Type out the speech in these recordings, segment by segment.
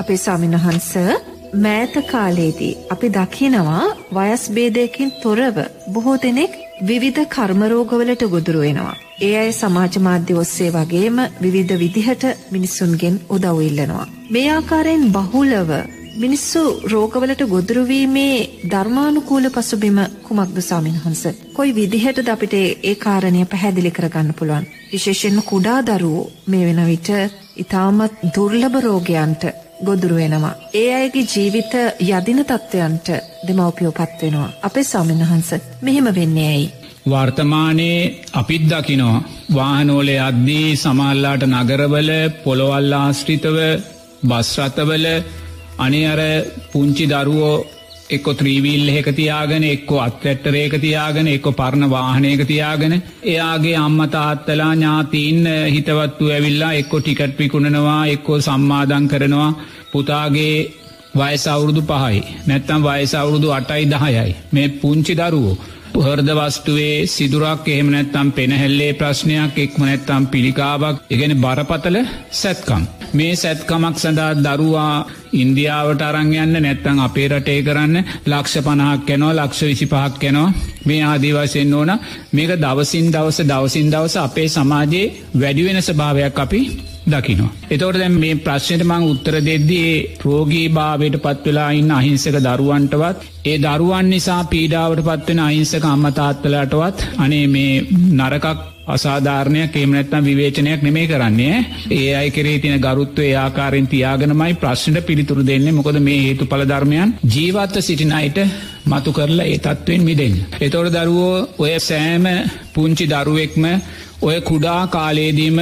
අපේ ස්වාමිනහන්ස මෑත කාලයේදී අපි දකිනවා වයස් බේදයකින් තොරව බොහෝ දෙනෙක් විවිධ කර්මරෝගවලට ගොදුරු වෙනවා. ඒ අය සමාජ මාධ්‍ය ඔස්සේ වගේම විවිධ විදිහට මිනිස්සුන්ගෙන් උදව් ඉල්ලනවා. මේ ආකාරයෙන් බහුලව මිනිස්සු රෝගවලට ගොදුරුවීමේ ධර්මානුකූල පසුබිම කුමක්ද ස්වාමින්වහන්ස? කොයි විදිහටද අපිට ඒ කාරණය පැහැදිලි කරගන්න පුළුවන්? විශේෂයෙන්ම කුඩා දරුවෝ මේ වෙන විට ඊටමත් දුර්ලභ රෝගයන්ට ගොදුරු වෙනවා. ඒ අයගේ ජීවිත යදින තත්ත්වයන්ට දෙමව්පියෝ පත් වෙනවා. අපේ ස්වාමින්වහන්ස මෙහෙම වෙන්නේ ඇයි? වර්තමානයේ අපිත් දකිනවා වාහනෝලේ අද්දී සමල්ලාට නගරවල පොළොවල් ආශ්‍රිතව බස්රතවල අනේ අර පුංචි දරුවෝ එක්කො ත්‍රීවීල් එක තියාගෙන එක්කො අත්වැට්ටරේක තියාගෙන එක්කො පරණ වාහනයක තියාගෙන එයාගේ අම්මතාත්තලා ඥාතිීන් හිතවත්තු ඇවිල්ලා එක්කො ටිකට් විකුණනවා එක්කෝ සම්මාධන් කරනවා පුතාගේ වයසවුරුදු පහයි නැත්තම් වයසවුරුදු අටයි දහයයි මේ පුංචි දරුවෝ හර්ද වස්තුවේ සිදුරක් එහෙම නැත්තම් පෙනහැල්ලේ ප්‍රශ්නයක් එක්ම නැත්තම් පිළිකාවක් ඉගෙන බරපතල සැත්කම්. මේ සැත්කමක් සඳහා දරුවා ඉන්දියාවට අරංයන්න නැත්තං අපේ රටේ කරන්න. ලක්ෂ පණහක් කැනෝ ලක්ෂ විසි පහක් කැනෝ මේ ආදිවසයෙන් ඕන. මේක දවසින් දවස දවසින් දවස අපේ සමාජයේ වැඩිවෙන ස්භාවයක් අපි දකිනවා. එතවට දැම් මේ ප්‍රශ්නයට මං උත්තර දෙද්දී රෝගී භාවයට පත්වෙලා ඉන්න අහිංසක දරුවන්ටවත් ඒ දරුවන් නිසා පීඩාවට පත්වෙන අහිංසක අම්මතාත්තලටවත් අනේ මේ නරකක් අසාධාරණයක් එමනැත්නම් විවේචනයක් නෙමේ කරන්නේ. ඒ අයි කරේ තින ගරුත්ව ඒ ආකාරෙන් තියාගෙනමයි ප්‍රශ්නට පිළිතුරු දෙන්නේ. මොකද මේ හේතු පලධර්මයන් ජීවත්ව සිටිනයිට මතු කරලා ඒ තත්ත්වෙන් මිදෙන්. එතොට දරුවෝ ඔය සෑම පුංචි දරුවෙක්ම ඔය කුඩා කාලේදීම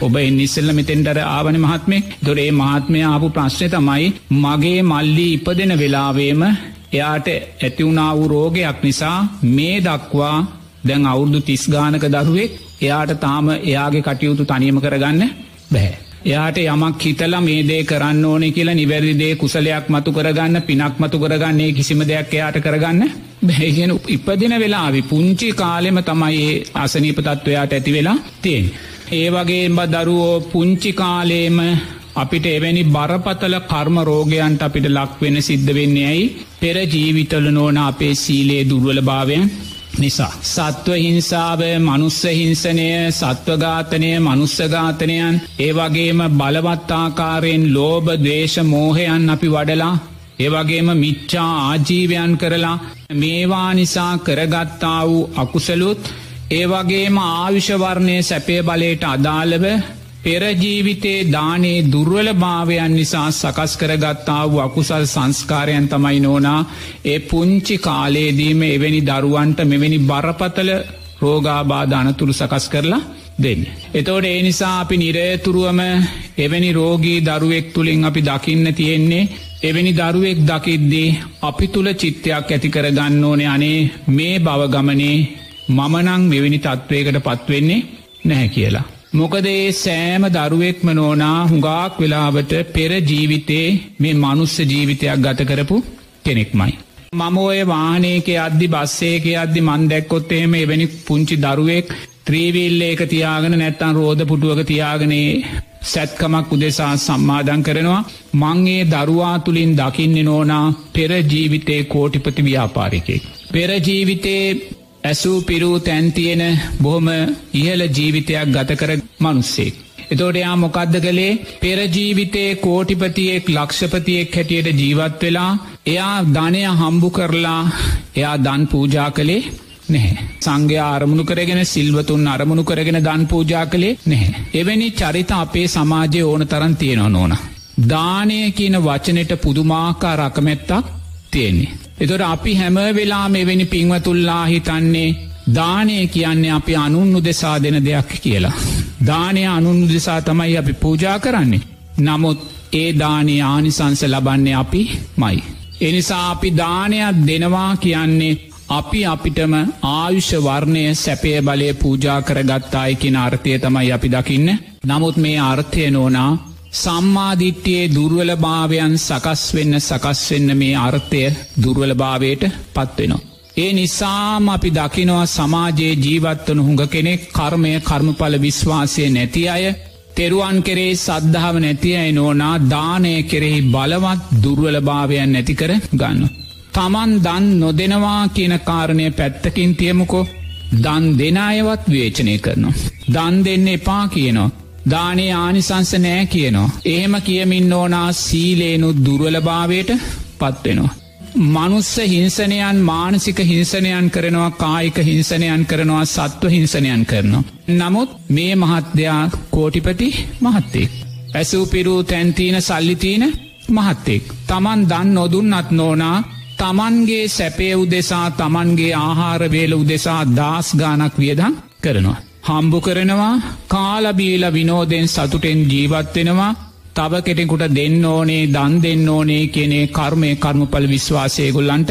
ඔබ ඉනිස්සල්ල මෙතෙන්ටර ආවන මහත්මෙක්. දොරේ මහත්මය ආපු ප්‍රශ්නය තමයි මගේ මල්ලි ඉපදෙන වෙලාවේම එයාට ඇතිවුණා වූ රෝගයක් නිසා මේ දක්වා දැන් අවුරුදු තිස්ගානක දරුවෙක් එයාට තාම එයාගේ කටයුතු තනියම කරගන්න බැහැ. එයාට යමක් හිතලා මේ දේ කරන්න ඕනෙ කියලා නිවැරදිදේ කුසලයක් මතු කරගන්න පිනක් මතු කරගන්නේ කිසිම දෙයක් එයාට කරගන්න බැහැගෙන ඉපදින වෙලාවි පුංචි කාලෙම තමයි අසනීපතත්වයාට ඇති වෙලා තියෙන්. ඒ වගේ බ දරුවෝ පුංචි කාලේම අපිට එවැනි බරපතල කර්ම රෝගයන්ට අපිට ලක්වෙන සිද්ධ වෙන්නේ ඇයි පෙර ජීවිතල නෝන අපේ සීලේ දුර්වල භාවයන් නිසා. සත්ව හිංසාව මනුස්ස හිංසනය සත්වඝාතනය මනුස්සඝාතනයන් ඒ වගේම බලවත්තාකාරයෙන් ලෝබ දේශ මෝහයන් අපි වඩලා ඒවගේම මිච්චා ආජීවයන් කරලා මේවා නිසා කරගත්තා වූ අකුසලුත් ඒවගේම ආවිෂවර්ණය සැපේ බලයට අදාළව පෙරජීවිතේ දානේ දුර්වල භාවයන් නිසා සකස් කරගත්තා වූ අකුසල් සංස්කාරයන් තමයි නෝනා ඒ පුංචි කාලේදීම එවැනි දරුවන්ට මෙවැනි බරපතල රෝගාබාධ අනතුරු සකස් කරලා දෙන්න. එතෝට ඒ නිසා අපි නිරේතුරුවම එවැනි රෝගී දරුවෙක් තුළින් අපි දකින්න තියෙන්නේ එවැනි දරුවෙක් දකිද්දී අපි තුළ චිත්තයක් ඇති කරගන්න ඕනේ අනේ මේ බවගමනේ මමනං මෙවැනි තත්ත්වයකට පත්වෙන්නේ නැහැ කියලා. මොකද ඒ සෑම දරුවෙක්ම නෝනා හුඟාක් වෙලාවට පෙර ජීවිතේ මේ මනුස්ස ජීවිතයක් ගත කරපු කෙනෙක්මයි. මම ඔය වානයක අද්දි බස්සේක අද්දි මන්දැක්කොත් එහෙම එවැනි පුංචි දරුවෙක් ත්‍රීවිල්ල ඒක තියාගෙන නැත්තන් රෝධ පුටුවක තියාගනේ සැත්කමක් උදෙසා සම්මාධන් කරනවා මංගේ දරුවා තුළින් දකින්න නෝනා පෙර ජීවිතේ කෝටිපති ව්‍යාපාරිකෙක්. පෙර ජීවිතේ ඇසූ පිරූ තැන්තියෙන බොහොම ඉහල ජීවිතයක් ගත කර මනුස්සෙක්. එතෝට එයා මොකක්ද කළේ පෙරජීවිතේ කෝටිපතියෙක් ලක්ෂපතියෙක් හැටියට ජීවත් වෙලා එයා ධනය හම්බු කරලා එයා දන් පූජා කළේ නැහැ. සංඝය අරමුණු කරගෙන සිල්වතුන් අරමුණු කරගෙන දන් පූජා කළේ නැහැ. එවැනි චරිත අපේ සමාජය ඕන තරන් තියෙනවා නෝන. දානය කියන වචනයට පුදුමාකා රකමැත්තක් තියෙන්නේ. එතොට අපි හැම වෙලා මෙවැනි පින්වතුල්ලා හිතන්නේ දානය කියන්නේ අපි අනුන්නු දෙසා දෙන දෙයක් කියලා. දානය අනුන්නු දෙසා තමයි අපි පූජා කරන්නේ. නමුත් ඒ දානය ආනිසංස ලබන්නේ අපි මයි. එනිසා අපි දානයක් දෙනවා කියන්නේ අපි අපිටම ආයුෂ වර්ණය සැපය බලය පූජා කරගත්තායි කියෙන අර්ථය තමයි අපි දකින්න. නමුත් මේ අර්ථය නෝනා සම්මාධිට්්‍යයේ දුර්වල භාවයන් සකස් වෙන්න සකස් වෙන්න මේ අර්ථය දුර්වල භාවයට පත්වෙනවා. ඒ නිසාම අපි දකිනවා සමාජයේ ජීවත්වන හුඟ කෙනෙක් කර්මය කර්මඵල විශ්වාසය නැති අය තෙරුවන් කෙරේ සද්ධාව නැතියයි නෝනා දානය කෙරෙහි බලවත් දුර්වලභාවයන් නැති කර ගන්න. තමන් දන් නොදෙනවා කියන කාරණය පැත්තකින් තියමුකෝ දන් දෙනායවත් වේචනය කරනවා. දන් දෙන්න එපා කියනවා. දානේ ආනිසංස නෑ කියනවා. එහෙම කියමින් ඕනා සීලේනුත් දුර්වලභාවයට පත්වෙනවා. මනුස්ස හිංසනයන් මානසික හිංසනයන් කරනවා කායික හිංසනයන් කරනවා සත්ව හිංසනයන් කරනවා. නමුත් මේ මහත්දයා කෝටිපති මහත්තෙක්. ඇසූපිරූ තැන්තිීන සල්ලිතිීන මහත්තෙක්. තමන් දන් නොදුන්නත් නෝනා තමන්ගේ සැපේ උදෙසා තමන්ගේ ආහාරවේල උදෙසා දස් ගානක් වියදම් කරනවා. හම්බු කරනවා කාලබීල විනෝදෙන් සතුටෙන් ජීවත්වෙනවා තව කෙටෙකුට දෙන්න ඕනේ දන් දෙන්න ඕනේ කියනේ කර්මය කර්මපල විශ්වාසයගොල්ලන්ට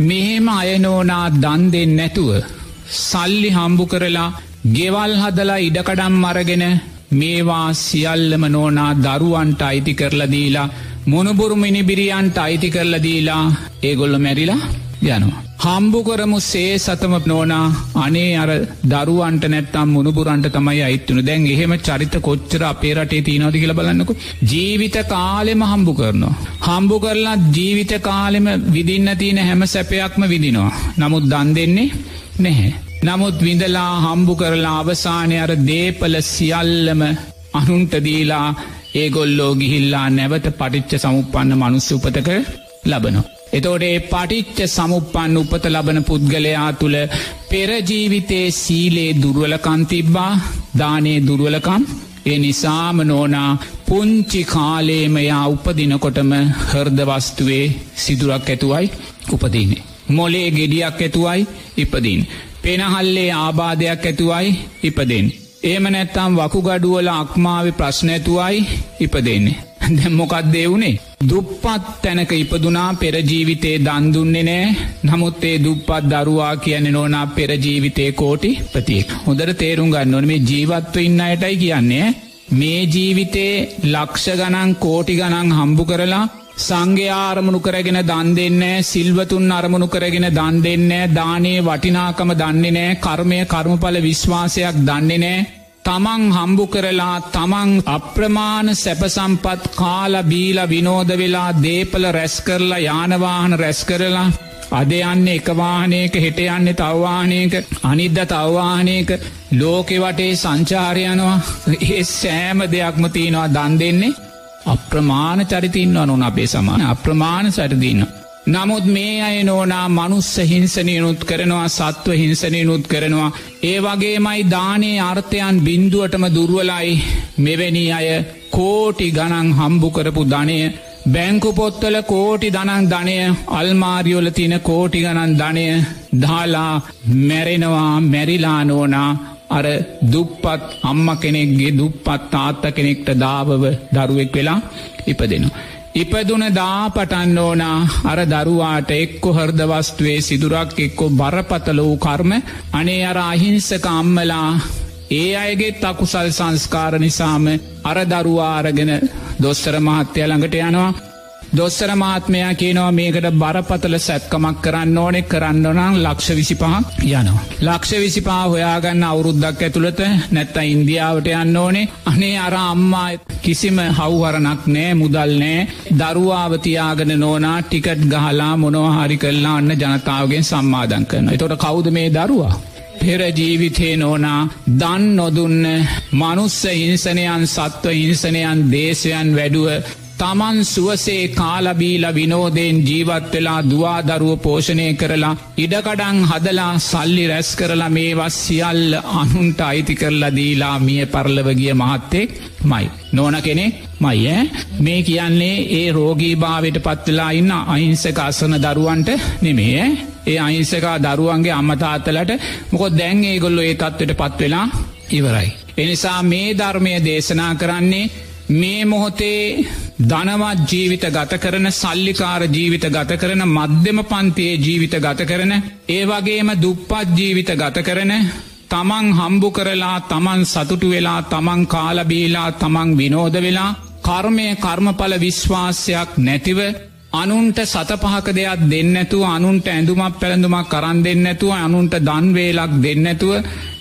මෙහෙම අයනෝනා දන් දෙන්න නැතුව සල්ලි හම්බු කරලා ගෙවල් හදලා ඉඩකඩම් මරගෙන මේවා සියල්ලම නෝනා දරුවන්ට අයිති කරලදීලා මොනබුරු මිනිබිරියන්ට අයිති කරලදීලා ඒගොල්ල මැරිලා යනවා. හම්බු කරමු සේ සතම නෝනා අනේ අර දරුවන්ට නැත්තම් මුණපුරන්ට තමයි අයිත්තුන දැන් එහෙම චරිත කොච්චර අපේ රටේ තියනවති කියල බලන්නකු ජීවිත කාලෙම හම්බු කරනවා. හම්බු කරලා ජීවිත කාලෙම විදින්න තියෙන හැම සැපයක්ම විදිනවා. නමුත් දන් දෙන්නේ නැහැ. නමුත් විඳලා හම්බු කරලා අවසානය අර දේපල සියල්ලම අනුන්ටදීලා ඒගොල්ලෝ ගිහිල්ලා නැවත පටිච්ච සමුපන්න මනුස්ස උපතක ලබනවා. එතෝඩේ පටිච්ච සමුපන් උපත ලබන පුද්ගලයා තුළ පෙරජීවිතේ සීලේ දුර්වලකන්තිබ්බා දානේ දුර්වලකම් ඒ නිසාම නෝනා පුංචි කාලේමයා උපදිනකොටම හර්දවස්තුවේ සිදුරක් ඇතුවයි උපදින්නේ. මොලේ ගෙඩියක් ඇතුවයි ඉපදින්. පෙනහල්ලේ ආබාධයක් ඇතුවයි ඉපදෙන්. ඒම නැත්තම් වකුගඩුවල අක්මාව ප්‍රශ්නඇතුවයි ඉපදෙන්නේ. දැම්මොකක් දෙවුණේ. දුප්පත් තැනක ඉපදුනා පෙරජීවිතේ දන්දුන්නේ නෑ නමුත්තේ දුප්පත් දරුවා කියන නෝනා පෙරජීවිතේ කෝටි ප්‍රතියෙක්. හොදර තේරුම් ගන්න ඕන මේ ජීවත්ව ඉන්න අයටයි කියන්නේ. මේ ජීවිතේ ලක්ෂ ගණන් කෝටි ගණන් හම්බු කරලා සංඝයා අරමුණු කරගෙන දන් දෙන්නේ සිල්වතුන් අරමුණු කරගෙන දන් දෙන්නේ දානේ වටිනාකම දන්නේ නෑ කර්මය කර්මඵල විශ්වාසයක් දන්නේ නෑ තමන් හම්බු කරලා තමන් අප්‍රමාණ සැපසම්පත් කාල බීල විනෝද වෙලා දේපල රැස් කරලා යානවාහන රැස් කරලා අද යන්න එකවාහනයක හෙට යන්න තවවාහනයක අනිද්ද තවවාහනයක ලෝකෙ වටේ සංචාරයනවා ඒ සෑම දෙයක්ම තියෙනවා දන් දෙන්නේ අප්‍රමාණ චරිතින්ව නොන අපේ සමාන අප්‍රමාණ සැරදින්න. නමුත් මේ අය නෝනා මනුස්ස හිංසනයනුත් කරනවා සත්ව හිංසනයනුත් කරනවා. ඒ වගේමයි දානේ අර්ථයන් බින්දුවටම දුර්වලයි මෙවැනි අය කෝටි ගණන් හම්බු කරපු ධනය බැංකුපොත්තල කෝටි දනන් ධනය අල්මාරියෝල තින කෝටි ගණන් ධනය දාලා මැරෙනවා මැරිලානෝනා අර දුප්පත් අම්ම කෙනෙක්ගේ දුප්පත් තාත්ත කෙනෙක්ට දාවව දරුවෙක් වෙලා ඉපදෙනවා. ඉපදුන දා පටන්න ඕනා. අර දරුවාට එක්කො හර්දවස්තුවේ සිදුරක් එක්කො බරපතල වූ කර්ම. අනේ අර අහිංසක අම්මලා ඒ අයගෙත් අකුසල් සංස්කාර නිසාම අර දරුවාරගෙන දොස්තර මහත්‍යය ළඟට යනවා. දොස්සර මාත්මයා කියනවා මේකට බරපතල සැත්කමක් කරන්න ඕනෙ කරන්න නම් ලක්ෂ විසිපහක් යනවා. ලක්ෂ විසිපා හොයාගන්න අවුරුද්දක් ඇතුළත නැත්ත ඉන්දියාවට යන්න ඕනේ අනේ අර අම්මා කිසිම හව්හරනක් නෑ මුදල් නෑ දරුවාවතියාගෙන නෝනා ටිකට් ගහලා මොනොහරි කල්ලා අන්න ජනතාවගෙන් සම්මාධන් කරන. එතොට කෞද මේ දරුවා. පෙරජීවිතේ නෝනා දන් නොදුන්න මනුස්ස හිංසනයන් සත්ව හිංසනයන් දේශයන් වැඩුව තමන් සුවසේ කාලබීල විනෝදයෙන් ජීවත් වෙලා දවාදරුව පෝෂණය කරලා ඉඩකඩං හදලා සල්ලි රැස් කරලා මේවස් සියල්ල අනුන්ට අයිති කරලා දීලා මිය පරලවගිය මහත්තෙක් මයි. නොන කෙනෙ මයි මේ කියන්නේ ඒ රෝගී භාවට පත්වෙලා ඉන්න අහිංසක අසන දරුවන්ට නෙමේ ඒ අහිංසකා දරුවන්ගේ අම්මතාත්තලට මොකො දැන් ඒ ගොල්ලො ඒ තත්වට පත්වෙලා ඉවරයි. එනිසා මේ ධර්මය දේශනා කරන්නේ මේ මොහොතේ ධනවත් ජීවිත ගත කරන සල්ලිකාර ජීවිත ගත කරන මධ්‍යම පන්තියේ ජීවිත ගත කරන ඒ වගේම දුප්පත් ජීවිත ගත කරන තමන් හම්බු කරලා තමන් සතුටු වෙලා තමන් කාලබීලා තමන් විනෝද වෙලා කර්මය කර්මඵල විශ්වාසයක් නැතිව අනුන්ට සත පහක දෙයක් දෙන්නැතුව අනුන්ට ඇඳුමක් පැළඳුමක් කරන් දෙන්නැතුව අනුන්ට දන්වේලක් දෙන්නැතුව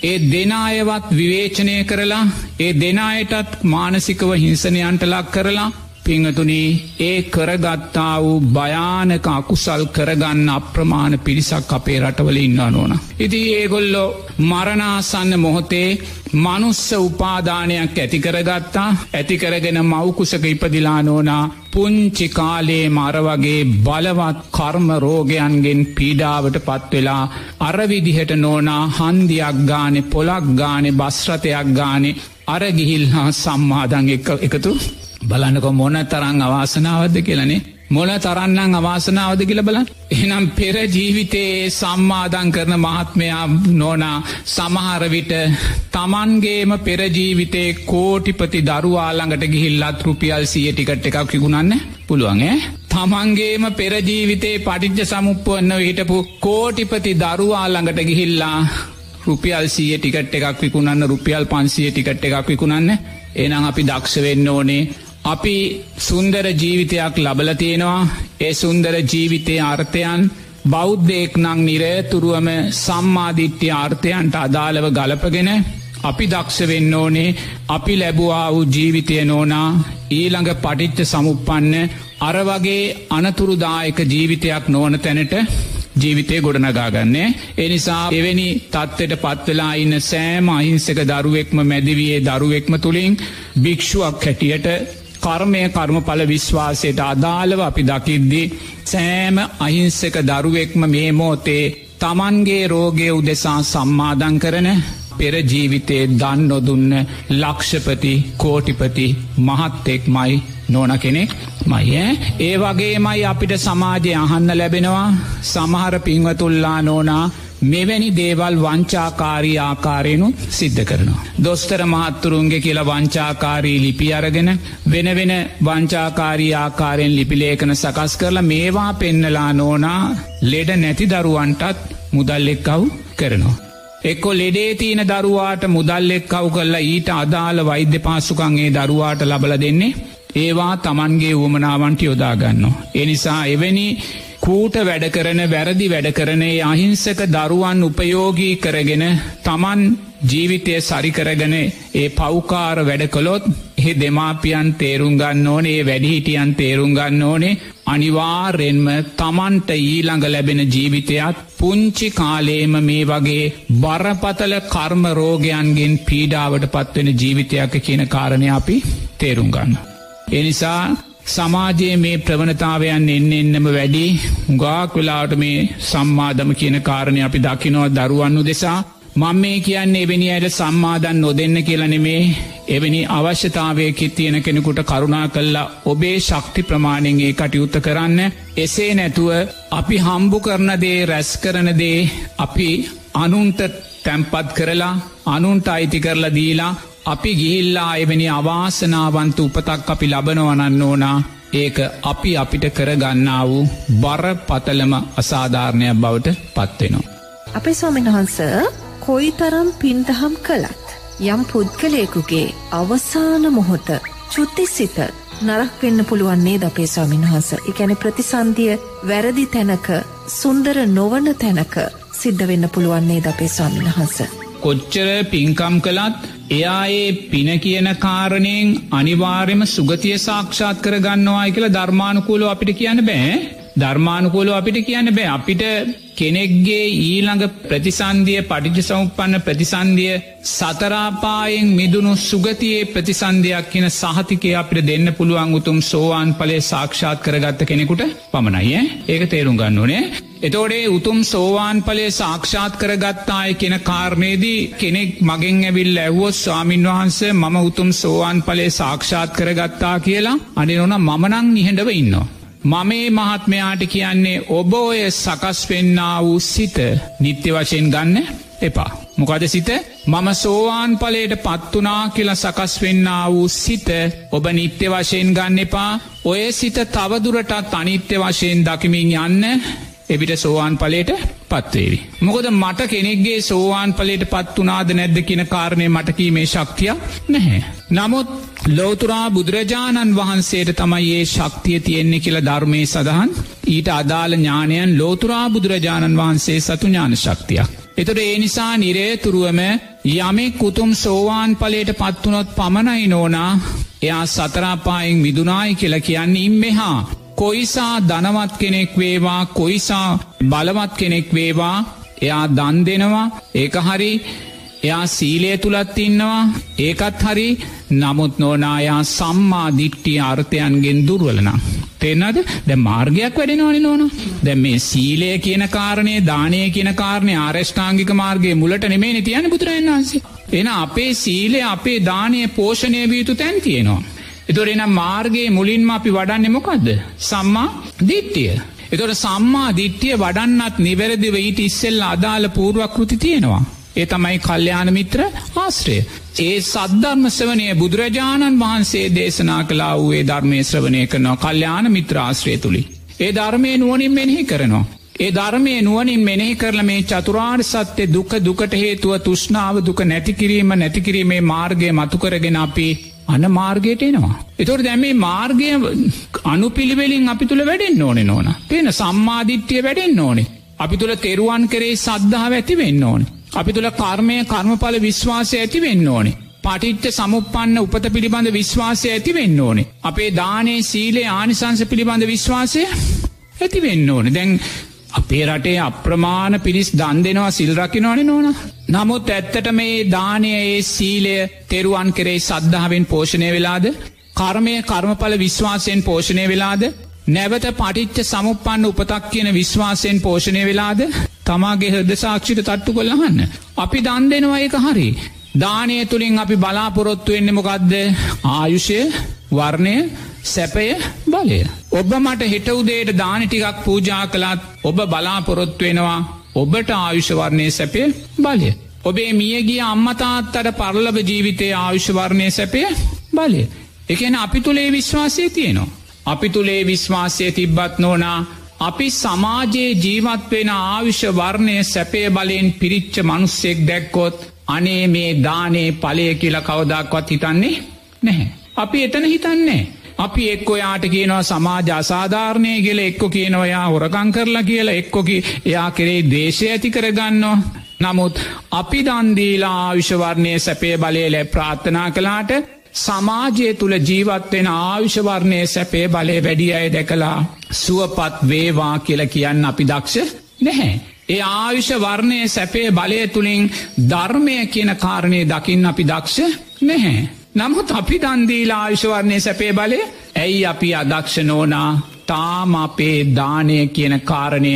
ඒ දෙනායවත් විවේචනය කරලා ඒ දෙනායටත් මානසිකව හිංසනයන්ට ලක් කරලා පිංහතුනී ඒ කරගත්තා වූ භයානක අකුසල් කරගන්න අප්‍රමාණ පිරිසක් අපේ රටවල ඉන්න ඕන. ඉති ඒගොල්ලෝ මරණාසන්න මොහොතේ මනුස්ස උපාදානයක් ඇතිකරගත්තා ඇතිකරගෙන මවකුසක ඉපදිලා නෝනා පුංචි කාලේ මරවගේ බලවත් කර්ම රෝගයන්ගෙන් පීඩාවට පත්වෙලා අරවිදිහට නෝනා හන්දියක් ගානෙ පොලක් ගානෙ බස්රතයක් ගානෙ අරගිහිල් හා සම්මාදං එකතු බලන්නක මොන තරං අවාසනාවද්ද කියලනේ මොන තරන්නම් අවාසනාවද කියල බලන් එනම් පෙර ජීවිතයේ සම්මාධන් කරන මහත්මයා නෝනා සමහරවිට තමන්ගේම පෙරජීවිතේ කෝටිපති දරුවාළඟට ගිහිල්ලත් රුපියල් සිය ටිකට එකක් කිගුණන්න පුළුවන්ගේ තමන්ගේම පෙරජීවිතේ පටිච්ච සමුප්පුවන්න හිටපු කෝටිපති දරුවාළඟට ගිහිල්ලා රුපියල් සිය ටිකට එකක් විකුණන්න රුපියල් පන්සිය ටිකට එකක් විකුණන්න. එනම් අපි දක්ෂ වෙන්න ඕනේ. අපි සුන්දර ජීවිතයක් ලබල තියෙනවා ඒ සුන්දර ජීවිතය අර්ථයන් බෞද්ධයෙක් නං නිරේතුරුවම සම්මාධිට්්‍ය ආර්ථයන්ට අදාළව ගලපගෙන අපි දක්ෂ වෙන්න ඕනේ අපි ලැබවා වූ ජීවිතය නෝනා ඊළඟ පටිච්ච සමුපන්න අර වගේ අනතුරුදායක ජීවිතයක් නොවන තැනට ජීවිතය ගොඩනගාගන්නේ. එනිසා එවැනි තත්වට පත්වෙලා ඉන්න සෑම අහිංසක දරුවෙක්ම මැදිවියේ දරුවෙක්ම තුළින් භික්ෂුවක් හැටියට කර්මය කර්මඵල විශ්වාසයට අදාළව අපි දකිද්දි සෑම අහිංසක දරුවෙක්ම මේ මෝතේ තමන්ගේ රෝගය උදෙසා සම්මාධන් කරන පෙරජීවිතයේ දන් නොදුන්න ලක්ෂපති කෝටිපති මහත්තෙක් මයි නෝන කෙනෙක් මයි ඒ වගේමයි අපිට සමාජය අහන්න ලැබෙනවා. සමහර පින්වතුල්ලා නෝනා මෙවැනි දේවල් වංචාකාරී ආකාරයනු සිද්ධ කරනවා. දොස්තර මහත්තුරුන්ගේ කියලා වංචාකාරී ලිපි අරගෙන වෙන වෙන වංචාකාරී ආකාරයෙන් ලිපිලේකන සකස් කරලා මේවා පෙන්නලා නෝනා ලෙඩ නැති දරුවන්ටත් මුදල්ලෙක්කව් කරනවා. එක්කො ලෙඩේ තියන දරුවාට මුදල්ලෙක් කව් කරලා ඊට අදාළ වෛද්‍ය පාසුකන්ගේ දරුවාට ලබල දෙන්නේ ඒවා තමන්ගේ වුවමනාවන්ට යොදාගන්නවා. එනිසා එවැනි කූට වැඩ කරන වැරදි වැඩ කරනේ අහිංසක දරුවන් උපයෝගී කරගෙන තමන් ජීවිතය සරිකරගෙන ඒ පෞකාර වැඩ කොළොත් එහි දෙමාපියන් තේරුම් ගන්න ඕනේ වැඩිහිටියන් තේරුම් ගන්න ඕනේ අනිවාරෙන්ම තමන්ට ඊළඟ ලැබෙන ජීවිතයත් පුංචි කාලේම මේ වගේ බරපතල කර්ම රෝගයන්ගෙන් පීඩාවට පත්වෙන ජීවිතයක් කියන කාරණය අපි තේරුම් ගන්න. එනිසා සමාජයේ මේ ප්‍රවණතාවයන් එන්න එන්නම වැඩි. උගාක් වෙලාට මේ සම්මාධම කියන කාරණය අපි දකිනවා දරුවන්නු දෙසා මං මේ කියන්නේ එවැනි අයට සම්මාධන් නොදෙන්න කියලනෙමේ එවැනි අවශ්‍යතාවයකි තියෙන කෙනෙකුට කරුණා කල්ලා ඔබේ ශක්ති ප්‍රමාණෙන්ගේ කටයුත්ත කරන්න. එසේ නැතුව අපි හම්බු කරනදේ රැස් කරනදේ අපි අනුන්ට තැම්පත් කරලා අනුන්ට අයිති කරලා දීලා අපි ගිහිල්ලා එවැනි අවාසනාවන්ත උපතක් අපි ලබනවනන්න ඕනා ඒක අපි අපිට කරගන්නා වූ බර පතලම අසාධාරණයක් බවට පත්වෙනවා. අපේ ස්වාමින් වහන්ස කොයි තරම් පින්දහම් කළත් යම් පුද්ගලයකුගේ අවසාන මොහොත චුත්තිසිත නරක් වෙන්න පුළුවන්නේ ද අපේ ස්වාමින් වහන්ස එකැන ප්‍රතිසන්දිය වැරදි තැනක සුන්දර නොවන තැනක සිද්ධ වෙන්න පුළුවන්නේ ද අපේ ස්වාමින් වහන්ස. කොච්චර පින්කම් කළත් එයා ඒ පින කියන කාරණයෙන් අනිවාර්යම සුගතිය සාක්ෂාත් කර ගන්නවායි කියලා ධර්මානුකූලෝ අපිට කියන්න බෑ. ධර්මානුකූලෝ අපිට කියන්න බෑ. අපිට කෙනෙක්ගේ ඊළඟ ප්‍රතිසන්දිය පටිජ සෞපන්න ප්‍රතිසන්දිය සතරාපායෙන් මිදුණු සුගතියේ ප්‍රතිසන්ධයක් කියන සහතිකය අපිට දෙන්න පුළුවන් උතුම් සෝවාන් පලේ සාක්ෂාත් කරගත්ත කෙනෙකුට පමණයි ඒක තේරුම් ගන්න ඕනේ. එතෝඩේ උතුම් සෝවාන් පලේ සාක්ෂාත් කරගත්තාය කියෙන කාරණයේදී කෙනෙක් මගෙන් ඇවිල් ඇව්වොත් ස්වාමින් වහන්සේ මම උතුම් සෝවාන් පලේ සාක්ෂාත් කරගත්තා කියලා අනිනොන මමනං නිහඬව ඉන්නවා. මමේ මහත්මයාට කියන්නේ ඔබ ඔය සකස් වෙන්න වූ සිත නිත්‍ය වශයෙන් ගන්න එපා. මොකද සිත මම සෝවාන් පලයට පත්වනා කියලා සකස් වෙන්න වූ සිත ඔබ නිත්‍ය වශයෙන් ගන්න එපා ඔය සිත තවදුරටත් අනිත්‍ය වශයෙන් දකිමින් යන්න එවිට සෝවාන් පලට පත්වේවි. මොකද මට කෙනෙක්ගේ සෝවාන් පලට පත් වනාද නැද්ද කියන කාරණය මටකීමේ ශක්තිය නැහැ. නමුත් ලෝතුරා බුදුරජාණන් වහන්සේට තමයි ඒ ශක්තිය තියෙන්නේ කියල ධර්මය සඳහන් ඊට අදාළ ඥානයන් ලෝතුරා බුදුරජාණන් වහන්සේ සතු ඥාන ශක්තියක්. එතොට ඒ නිසා නිරේතුරුවම යමෙක් කුතුම් සෝවාන් පලට පත්වනොත් පමණයි නෝනා එයා සතරාපායෙන් මිදුනායි කියලා කියන්නේ ඉම්මෙහා. කොයිසා ධනවත් කෙනෙක් වේවා කොයිසා බලවත් කෙනෙක් වේවා එයා දන් දෙනවා ඒක හරි එයා සීලය තුළත් ඉන්නවා ඒකත් හරි නමුත් නෝනායා සම්මා දිට්ටිය අර්ථයන්ගෙන් දුර්වලනා. තෙන්නද දැ මාර්ගයක් වැඩෙනවානි නොන දැ මේ සීලය කියන කාරණය දානය කියන කාරණය ආරෂ්ඨාංගික මාර්ගගේ මුලට නෙමේ තියන බුදුරන් වන්සේ. එන අපේ සීලය අපේ දානය පෝෂණය වීතු තැන් තියෙනවා. එතොර එනම් මාර්ගයේ මුලින්ම අපි වඩන්න මොකක්ද. සම්මා දිට්ටිය. එතොට සම්මා දිට්ටිය වඩන්නත් නිවැරදිව ඊට ඉස්සෙල්ල අදාළ පූර්වක්කෘති තියෙනවා. ඒ තමයි කල්්‍යයාන මිත්‍ර ආශ්‍රය. ඒ සද්ධර්ම සවනය බුදුරජාණන් වහන්සේ දේශනා කලා වූේ ධර්මය ශ්‍රවණය කරනවා කල්්‍යයාන මිත්‍රාශ්‍රය තුළි. ඒ ධර්මය නුවනින් මෙනෙහි කරනවා. ඒ ධර්මය නුවනින් මෙනෙහි කරල මේ චතුරාර් සත්‍යය දුක දුකට හේතුව තුෂ්නාව දුක නැතිකිරීම නැතිකිරීමේ මාර්ගය මතුකරගෙන අපි අන මාර්ගයට එනවා. එතොට දැම මේ මාර්ගය අනුපිළිවෙලින් අපි තුළ වැඩෙන් ඕනෙ නොන. තියෙන සම්මාධිට්්‍යය වැඩෙන් ඕනේ. අපි තුළ තෙරුවන් කරේ සද්ධාව ඇති වෙන්න ඕනේ. අපි තුළ කර්මය කර්මඵල විශ්වාසය ඇති වෙන්න ඕනේ. පටිච්ච සමුපන්න උපත පිළිබඳ විශ්වාසය ඇති වෙන්න ඕනේ. අපේ දානේ සීලේ ආනිසංස පිළිබඳ විශ්වාසය ඇති වෙන්න ඕන. දැන් අපේ රටේ අප්‍රමාණ පිරිස් දන් දෙෙනවා සිල්රකිනවන නොන. නමුත් ඇත්තට මේ දානය ඒ සීලය තෙරුවන් කරේ සද්ධාවෙන් පෝෂණය වෙලාද. කර්මය කර්මඵල විශ්වාසයෙන් පෝෂණය වෙලාද. නැවත පටිච්ච සමුපන්න උපතක් කියන විශ්වාසයෙන් පෝෂණය වෙලාද තමාගේ හද සාක්ෂිට තට්ටු කොල්ලහන්න. අපි දන් දෙනවා එක හරි. දානය තුළින් අපි බලාපොරොත්තු වෙන්න මොකක්ද ආයුෂය වර්ණය සැපය බලය. ඔබ මට හෙටවුදේට දානටිකක් පූජා කළත් ඔබ බලාපොරොත්තු වෙනවා ඔබට ආයුෂවර්ණය සැපය බලය. ඔබේ මියගිය අම්මතාත්තට පරලබ ජීවිතය ආයුෂවර්ණය සැපය බලය. එකන අපි තුළේ විශ්වාසය තියෙනවා. අපි තුළේ විශ්වාසය තිබ්බත් නෝනා අපි සමාජයේ ජීවත්වෙන ආවිශ්‍ය වර්ණය සැපේ බලයෙන් පිරිච්ච මනුස්සෙක් දැක්කොත් අනේ මේ දානේ පලය කියල කවදක්වත් හිතන්නේ නැහැ. අපි එතන හිතන්නේ. අපි එක්කො යාට කියනවා සමාජ අසාධාරණය කියල එක්කො කියනවයා හොරකං කරලා කියලා එක්කොකි එයා කෙරේ දේශය ඇති කරගන්නවා. නමුත් අපි දන්දීලා ආවිශ්වර්ණය සැපේ බලය ලැ ප්‍රාත්ථනා කලාට සමාජය තුළ ජීවත්වෙන ආවිශවර්ණය සැපේ බලය වැඩිය අය දැකලා සුවපත් වේවා කියල කියන්න අපි දක්ෂ නැහැ. ඒ ආවිෂ වර්ණය සැපේ බලය තුළින් ධර්මය කියන කාරණය දකින්න අපි දක්ෂ නැහැ. නමුත් අපි දන්දීලා ආවිශවර්ණය සැපේ බලය ඇයි අපි අදක්ෂ නෝනා තාම අපේ දානය කියන කාරණය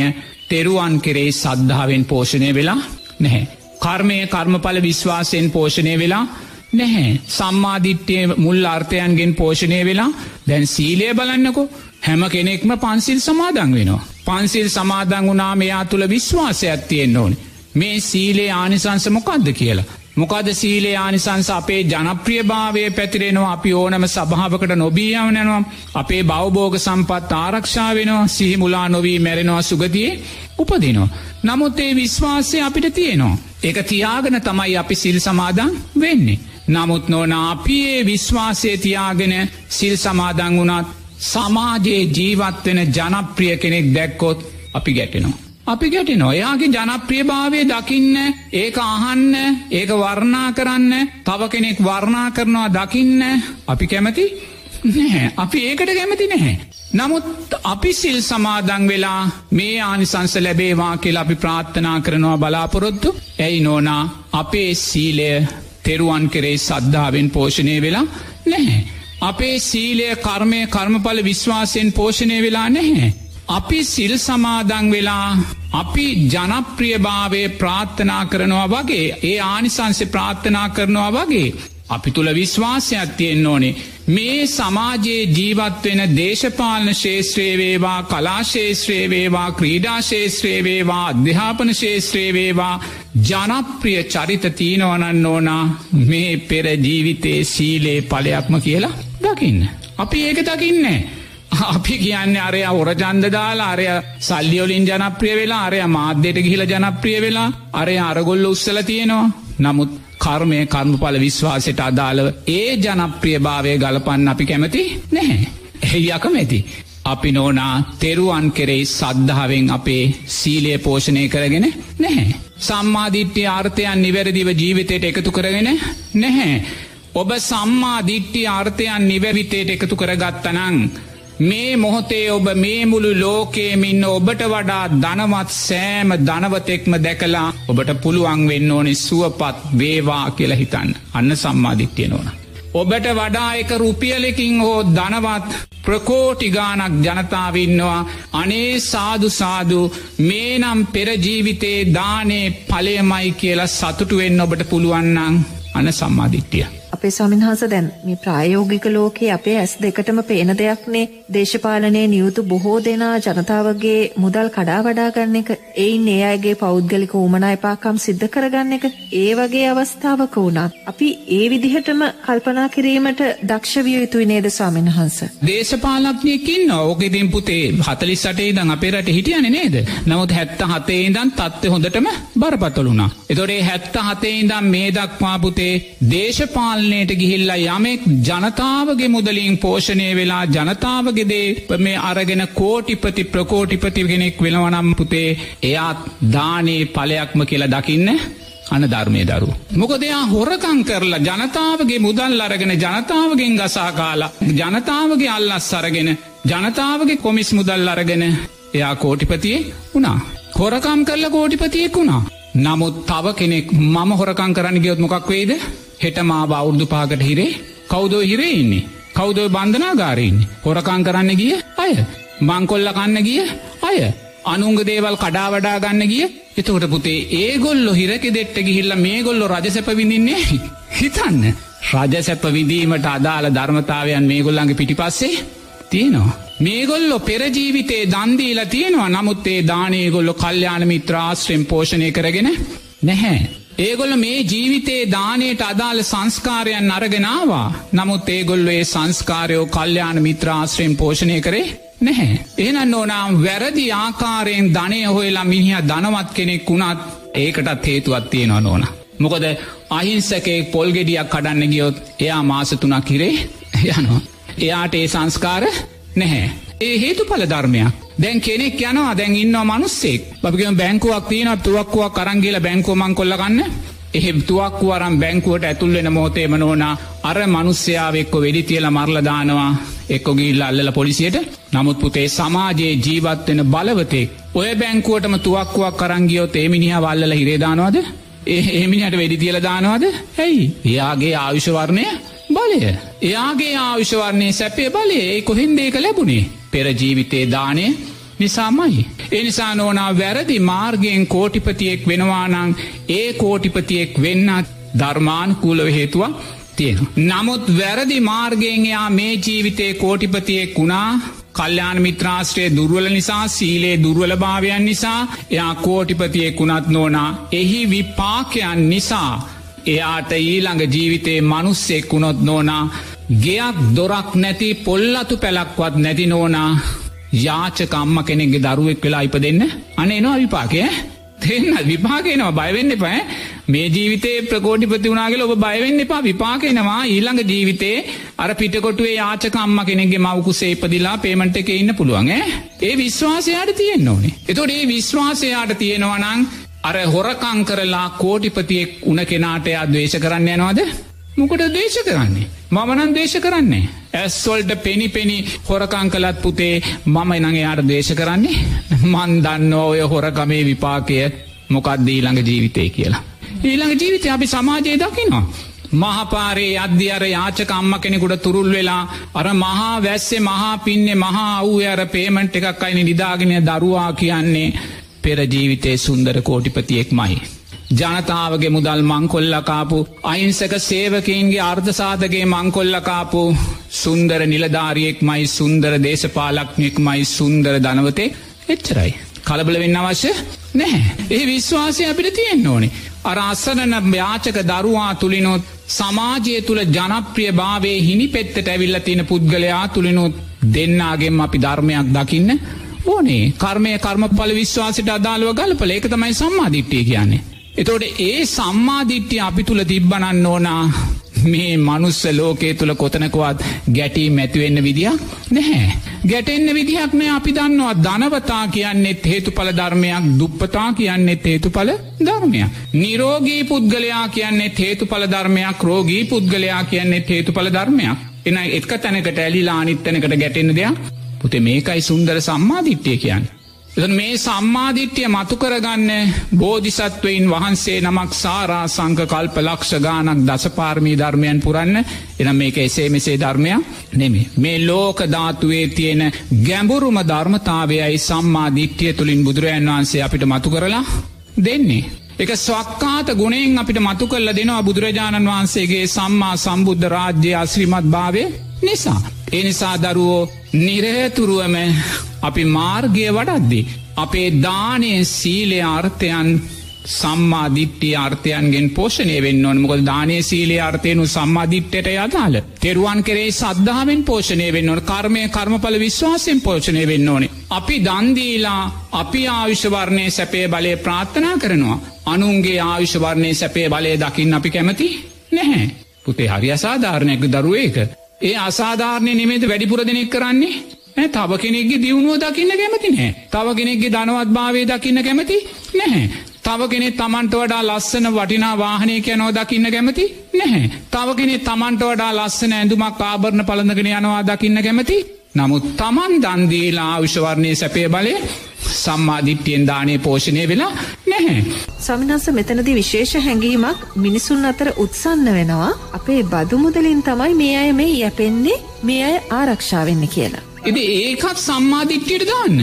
තෙරුවන් කෙරේ සද්ධාවෙන් පෝෂණය වෙලා නැහැ. කර්මය කර්මඵල විශ්වාසයෙන් පෝෂණය වෙලා නැහැ සම්මාධිට්්‍යය මුල් අර්ථයන්ගෙන් පෝෂණය වෙලා දැන් සීලය බලන්නකො හැම කෙනෙක්ම පන්සිල් සමාදං වෙනවා. පන්සිල් සමාදං වුණා මෙයා තුළ විශ්වාසයක් තියෙන් ඕන. මේ සීලේ ආනිසංස මොකක්ද කියලා. මොකද සීලේ ආනිසංස අපේ ජනප්‍රියභාවය පැතිරෙනවා අපි ඕනම සභාවකට නොබීයවනනවා අපේ බෞබෝග සම්පත් ආරක්ෂා වෙනවා සිහිමුලා නොවී මැරෙනවා සුගතියේ උපදිනවා. නමුත් ඒ විශ්වාසය අපිට තියෙනවා. එක තියාගෙන තමයි අපි සිල් සමාදං වෙන්නේ. නමුත් නොන අපේ විශ්වාසය තියාගෙන සිල් සමාදං වුණත් සමාජයේ ජීවත්වෙන ජනප්‍රිය කෙනෙක් දැක්කොත් අපි ගැටෙනවා. අපි ගැටි නොයාගේ ජනප්‍රියභාවය දකින්න ඒක අහන්න ඒක වර්ණා කරන්න තව කෙනෙක් වර්ණා කරනවා දකින්න අපි කැමති නැහැ අපි ඒකට කැමති නැහැ. නමුත් අපි සිල් සමාදං වෙලා මේ ආනිසංස ලැබේවා කියලා අපි ප්‍රාත්ථනා කරනවා බලාපොරොත්තු ඇයි නෝනා අපේ සීලය තෙරුවන් කෙරේ සද්ධාවෙන් පෝෂණය වෙලා නැහැ. අපේ සීලය කර්මය කර්මඵල විශ්වාසයෙන් පෝෂණය වෙලා නැහැ. අපි සිල් සමාදං වෙලා අපි ජනප්‍රියභාවය ප්‍රාත්ථනා කරනවා වගේ ඒ ආනිසංසය ප්‍රාත්ථනා කරනවා වගේ අපි තුළ විශ්වාසයක් තියෙන් ඕනේ මේ සමාජයේ ජීවත්වෙන දේශපාලන ශේත්‍රයේ වේවා කලාශේත්‍රයේ වේවා ක්‍රීඩාශේත්‍රයේ වේවා අධ්‍යාපන ශේත්‍රයේ වේවා ජනප්‍රිය චරිත තීනවනන්න ඕනා මේ පෙර ජීවිතේ සීලේ පලයක්ම කියලා දකින්න. අපි ඒක දකින්නේ. අපි කියන්නේ අරය ඔරජන්ද දාලා අරය සල්ලියෝලින් ජනප්‍රිය වෙලා අරය මාධ්‍යයට ගිහිල ජනප්‍රිය වෙලා අරය අරගොල්ල උත්සල තියෙනවා නමුත් කර්මය කර්මඵල විශ්වාසයට අදාළව ඒ ජනප්‍රිය භාවය ගලපන්න අපි කැමති නැහැ. එහි අකමැති. අපි නෝනා තෙරුවන් කෙරෙයි සද්ධාවෙන් අපේ සීලය පෝෂණය කරගෙන නැහැ. සම්මාධිට්්‍ය ආර්ථයන් නිවැරදිව ජීවිතයට එකතු කරගෙන නැහැ. ඔබ සම්මා දිට්ටි ආර්ථයන් නිවැවිතයට එකතු කරගත්තනං. මේ මොහොතේ ඔබ මේ මුළු ලෝකේමින්න ඔබට වඩා ධනවත් සෑම ධනවතෙක්ම දැකලා ඔබට පුළුවන් වෙන්න ඕනෙ සුවපත් වේවා කියල හිතන්න අන්න සම්මාධිත්‍යය නොන. ඔබට වඩා එක රුපියලෙකින් හෝ ධනවත් ප්‍රකෝටිගානක් ජනතාවන්නවා අනේ සාදුසාදු මේ නම් පෙරජීවිතේ දානේ පලයමයි කියලා සතුටුවෙන් ඔබට පුළුවන්නන් අන සම්මාධිට්ටිය. අපේ ස්වාමින්හස දැන් මේ ප්‍රායෝගික ලෝකයේ අපේ ඇස් දෙකටම පේන දෙයක්නේ. දේශපාලනයේ නියුතු බොහෝ දෙනා ජනතාවගේ මුදල් කඩා වඩා ගන්න එක. එයින් ඒ අයගේ පෞද්ගලික උමනා එපාකම් සිද්ධ කරගන්න එක. ඒ වගේ අවස්ථාවක වුණත් අපි ඒ විදිහටම කල්පනා කිරීමට දක්ෂ විය යුතුයි නේද ස්වාමින්වහන්ස දේශපාලක්ඥයකින් ඕක ඉතින් පුතේ හතලිස් සටේ දං අපේ රට හිටියන නේද? නමුත් හැත්ත හතේ ඉදන් තත්ත්ව හොඳටම බරපතලුණා එතොරේ හැත්ත හතේ ඉදම් මේ දක්වා පුතේ දේශපාල පාලනයට ගිහිල්ලා යමෙක් ජනතාවගේ මුදලින් පෝෂණය වෙලා ජනතාවගෙදේ මේ අරගෙන කෝටිපති ප්‍රකෝටිපති කෙනෙක් වෙනවනම් පුතේ එයාත් දානේ පලයක්ම කියලා දකින්න අන ධර්මය දරු. මොකදයා හොරකං කරලා ජනතාවගේ මුදල් අරගෙන ජනතාවගෙන් ගසා කාලා ජනතාවගේ අල්ලස් අරගෙන ජනතාවගේ කොමිස් මුදල් අරගෙන එයා කෝටිපතියේ වුණා. හොරකම් කරලා කෝටිපතියෙක් වුණා. නමුත් තව කෙනෙක් මම හොරකං කරන්න ගියොත් මොකක් වේද හෙට මා බෞද්ධ පාකට හිරේ කෞදෝ හිරේ ඉන්නේ. කෞදෝ බන්ධනාගාරයන්නේ. හොරකං කරන්න ගිය අය. මංකොල්ල කන්න ගිය අය. අනුංග දේවල් කඩාවඩා ගන්න ගිය එතකොට පුතේ ඒගොල්ලො හිරක දෙට්ට ගිහිල්ල මේ ගොල්ලො රජසැප විඳින්නේ හිතන්න. රජසැප විඳීමට අදාළ ධර්මතාවයන් මේ ගොල්ලන්ගේ පිටිපස්සේ තියෙනවා. මේගොල්ලො පෙරජීවිතේ දන්දීලා තියෙනවා නමුත්තේ දානයගොල්ලො කල්්‍යාන මිත්‍රාශ්‍රයෙන් පෝෂණය කරගෙන නැහැ. ඒගොල්ල මේ ජීවිතේ දානයට අදාළ සංස්කාරයන් අරගෙනවා නමුත් ඒගොල්ල ඒ සංස්කාරයෝ කල්්‍යයාන මිත්‍රාශ්‍රයෙන් පෝෂණය කරේ නැහැ. එහනන්න ඕනම් වැරදි ආකාරයෙන් ධනය හොයලා මිනිහ ධනවත් කෙනෙක් වුණත් ඒකටත් හේතුවත් තියෙනවා නොන. මොකද අහිංසකේ පොල්ගෙඩියක් කඩන්න ගියොත් එයා මාසතුනක් හිරේ යනවා. එයාට ඒ සංස්කාර නැහැ. ඒ හේතු පල ධර්මයක්. දැන් කෙනෙක් යනවා දැන් ඉන්නවා මනුස්සෙක්. අපිකම බැංකුවක් තියන තුවක්කුවක් කරංගිල බැංකෝමං කොල්ලගන්න එහෙම තුවක්කු අරම් බැංකුවට ඇතුල්වෙන මොහොතේම නෝනා අර මනුස්්‍යයාවෙක්කො වෙඩි තියල මරලදානවා එක්කො ගිල්ල අල්ල පොලිසියට. නමුත් පුතේ සමාජයේ ජීවත්වෙන බලවතෙක් ඔය බැංකුවටම තුවක්කුවක් කරංගියෝ තේමිනිහ වල්ල හිරේදානවාද ඒමිනිට වෙඩි තියල දානවාද? ඇයි? එයාගේ ආයුෂවර්ණය බලය. එයාගේ ආවිශවරණය සැපේ බලේ කොහින්දේක ලැබුණේ? පෙරජීවිතේ දානය නිසාමයි. එනිසා නෝනා වැරදි මාර්ගයෙන් කෝටිපතියෙක් වෙනවානං ඒ කෝටිපතියෙක් වෙන්නත් ධර්මාන්කූලව හේතුවක් තියෙන. නමුත් වැරදි මාර්ගයෙන් එයා මේ ජීවිතේ කෝටිපතියෙක් වුණා කල්්‍යාන මිත්‍රාශ්‍රය දුර්වල නිසා සීලේ දුර්වල භාවයන් නිසා එයා කෝටිපතියෙක් වුණත් නෝනා එහි විපාකයන් නිසා එයාට ඊළඟ ජීවිතේ මනුස්සෙක් වුණොත් නෝනා ගෙයක් දොරක් නැති පොල්ලතු පැලක්වත් නැති නෝනා. යාචකම්ම කෙනෙක්ගේ දරුවෙක් වෙලා ඉප දෙන්න අනේනවා විපාකය දෙන්න විපාකයනවා බයවෙන්න පෑ මේ ජීවිතේ ප්‍රකෝටිපති වුණනාගේ ඔබ බයවෙන්න එපා විපාකෙනවා ඊළඟ ජීවිතේ අර පිටකොටුවේ යාචකම්ම කෙනෙගේ මවකුසේ ඉපදිලා පේමට එක ඉන්න පුළුවන් ඒ විශ්වාසයාට තියෙන්න්න ඕනේ. එතොට ඒ විශ්වාසයාට තියෙනවනං අර හොරකං කරලා කෝටිපතියෙක් උන කෙනාට එයා දේශ කරන්න යනවාද? මොකට දේශ කරන්නේ. මමනන් දේශ කරන්නේ. ඇස්වොල්ට පෙනි පෙනි හොරකං කලත් පුතේ මම නඟ යාට දේශ කරන්නේ මන් දන්න ඔය හොරකමේ විපාකය මොකක්ද ඊළඟ ජීවිතය කියලා. ඊළඟ ජීවිතය අපි සමාජය දකිනවා. මහපාරේ අධ්‍ය අර යාචක අම්ම කෙනෙකුට තුරුල් වෙලා අර මහා වැස්සේ මහා පින්නේ මහා වූ අර පේමට් එකක් අයිනි නිදාගෙන දරුවා කියන්නේ පෙරජීවිතේ සුන්දර කෝටිපතියෙක් මයි. ජනතාවගේ මුදල් මංකොල්ලකාපු අයින්සක සේවකන්ගේ අර්ධසාධගේ මංකොල්ලකාපු සුන්දර නිලධාරියෙක් මයි සුන්දර දේශපාලක්නෙක් මයි සුන්දර ධනවතේ එච්චරයි. කලබල වෙන්න අවශ්‍ය නැහැ. ඒ විශ්වාසය අපිට තියෙන් ඕනේ. අර අස්සරන ්‍යාචක දරුවා තුළිනොත් සමාජය තුළ ජනප්‍රිය භාවේ හිනි පෙත්තට ඇවිල්ල තියෙන පුද්ගලයා තුළිනුත් දෙන්නාගෙන් අපි ධර්මයක් දකින්න ඕනේ කර්මය කර්මඵල විශ්වාසට අදාළුව ගලපල ඒක තමයි සම්මාධිට්්‍යය කියන්නේ. එතෝට ඒ සම්මාධිට්්‍යය අපි තුළ තිබ්බනන්න ඕනා මේ මනුස්ස ලෝකේ තුළ කොතනකවත් ගැටී මැතිවෙන්න විදියක් නැහැ. ගැටෙන්න්න විදිහක් නෑ අපි දන්නවා ධනවතා කියන්නෙත් හේතුඵල ධර්මයක් දුප්පතා කියන්නෙත් හේතුඵල ධර්මයක්. නිරෝගී පුද්ගලයා කියන්නෙත් හේතුඵල ධර්මයක් රෝගී පුද්ගලයා කියන්නෙත් හේතුඵල ධර්මයක්. එන එක්ක තැනකට ඇලිලා අනිත්තනකට ගැටෙන දෙයක් පුතේ මේකයි සුන්දර සම්මාධිට්්‍යය කියන්න. මේ සම්මාධිට්්‍යය මතු කරගන්න බෝධිසත්වයින් වහන්සේ නමක් සාරා සංක කල්ප ලක්ෂ ගානක් දසපාර්මී ධර්මයන් පුරන්න එනම් මේක එසේ මෙසේ ධර්මයක් නෙමේ. මේ ලෝක ධාතුවේ තියෙන ගැඹුරුම ධර්මතාවයයි සම්මාධිට්්‍යය තුළින් බුදුරජන් වහන්සේ අපිට මතු කරලා දෙන්නේ. එක ස්වක්කාත ගුණෙන් අපිට මතු කල්ල දෙනවා බුදුරජාණන් වහන්සේගේ සම්මා සම්බුද්ධ රාජ්‍ය අශ්‍රීමත් භාවය නිසා. එනිසා දරුවෝ නිරේතුරුවම අපි මාර්ගය වඩද්දි. අපේ දානය සීලය අර්ථයන් සම්මාධිට්්‍යිය අර්ථයන්ගෙන් පෝෂණය වෙන්න ඕන මොකද දානය සීලේ අර්ථයනු සම්මාධිට්්‍යට යදාල. තෙරුවන් කරේ සද්ධාවෙන් පෝෂණය වෙන්න ඕන කර්මය කර්මඵල විශ්වාසයෙන් පෝෂණය වෙන්න ඕනේ. අපි දන්දීලා අපි ආවිශ්වර්ණය සැපේ බලය ප්‍රාත්ථනා කරනවා. අනුන්ගේ ආවිශ්වර්ණය සැපේ බලය දකිින් අපි කැමති නැහැ. පුතේ හරි අසාධාරණයක දරුවේක. ඒ අසාධාරණය නෙමේද වැඩිපුර දෙනෙක් කරන්නේ තව කෙනෙක්ගේ දියුණුව දකින්න කැමති නෑ. තව කෙනෙක්ගේ ධනවත් භාවය දකින්න කැමති නැහැ. තව කෙනෙ තමන්ට වඩා ලස්සන වටිනා වාහනය කැනෝ දකින්න කැමති නැහැ. තව කෙනෙ තමන්ට වඩා ලස්සන ඇඳුමක් ආභරණ පළඳගෙන යනවා දකින්න කැමති. නමුත් තමන් දන්දීලා විශ්වර්ණය සැපේ බලය සම්මාධිට්්‍යයෙන් දානය පෝෂණය වෙලා නැහැ. සමිනස මෙතනති විශේෂ හැඟීමක් මිනිසුන් අතර උත්සන්න වෙනවා අපේ බදු මුදලින් තමයි මේ අය මේ යැපෙන්නේ මේ අය ආරක්ෂාවෙන්න කියලා. එද ඒකත් සම්මාධිට්්‍යයට දාන්න.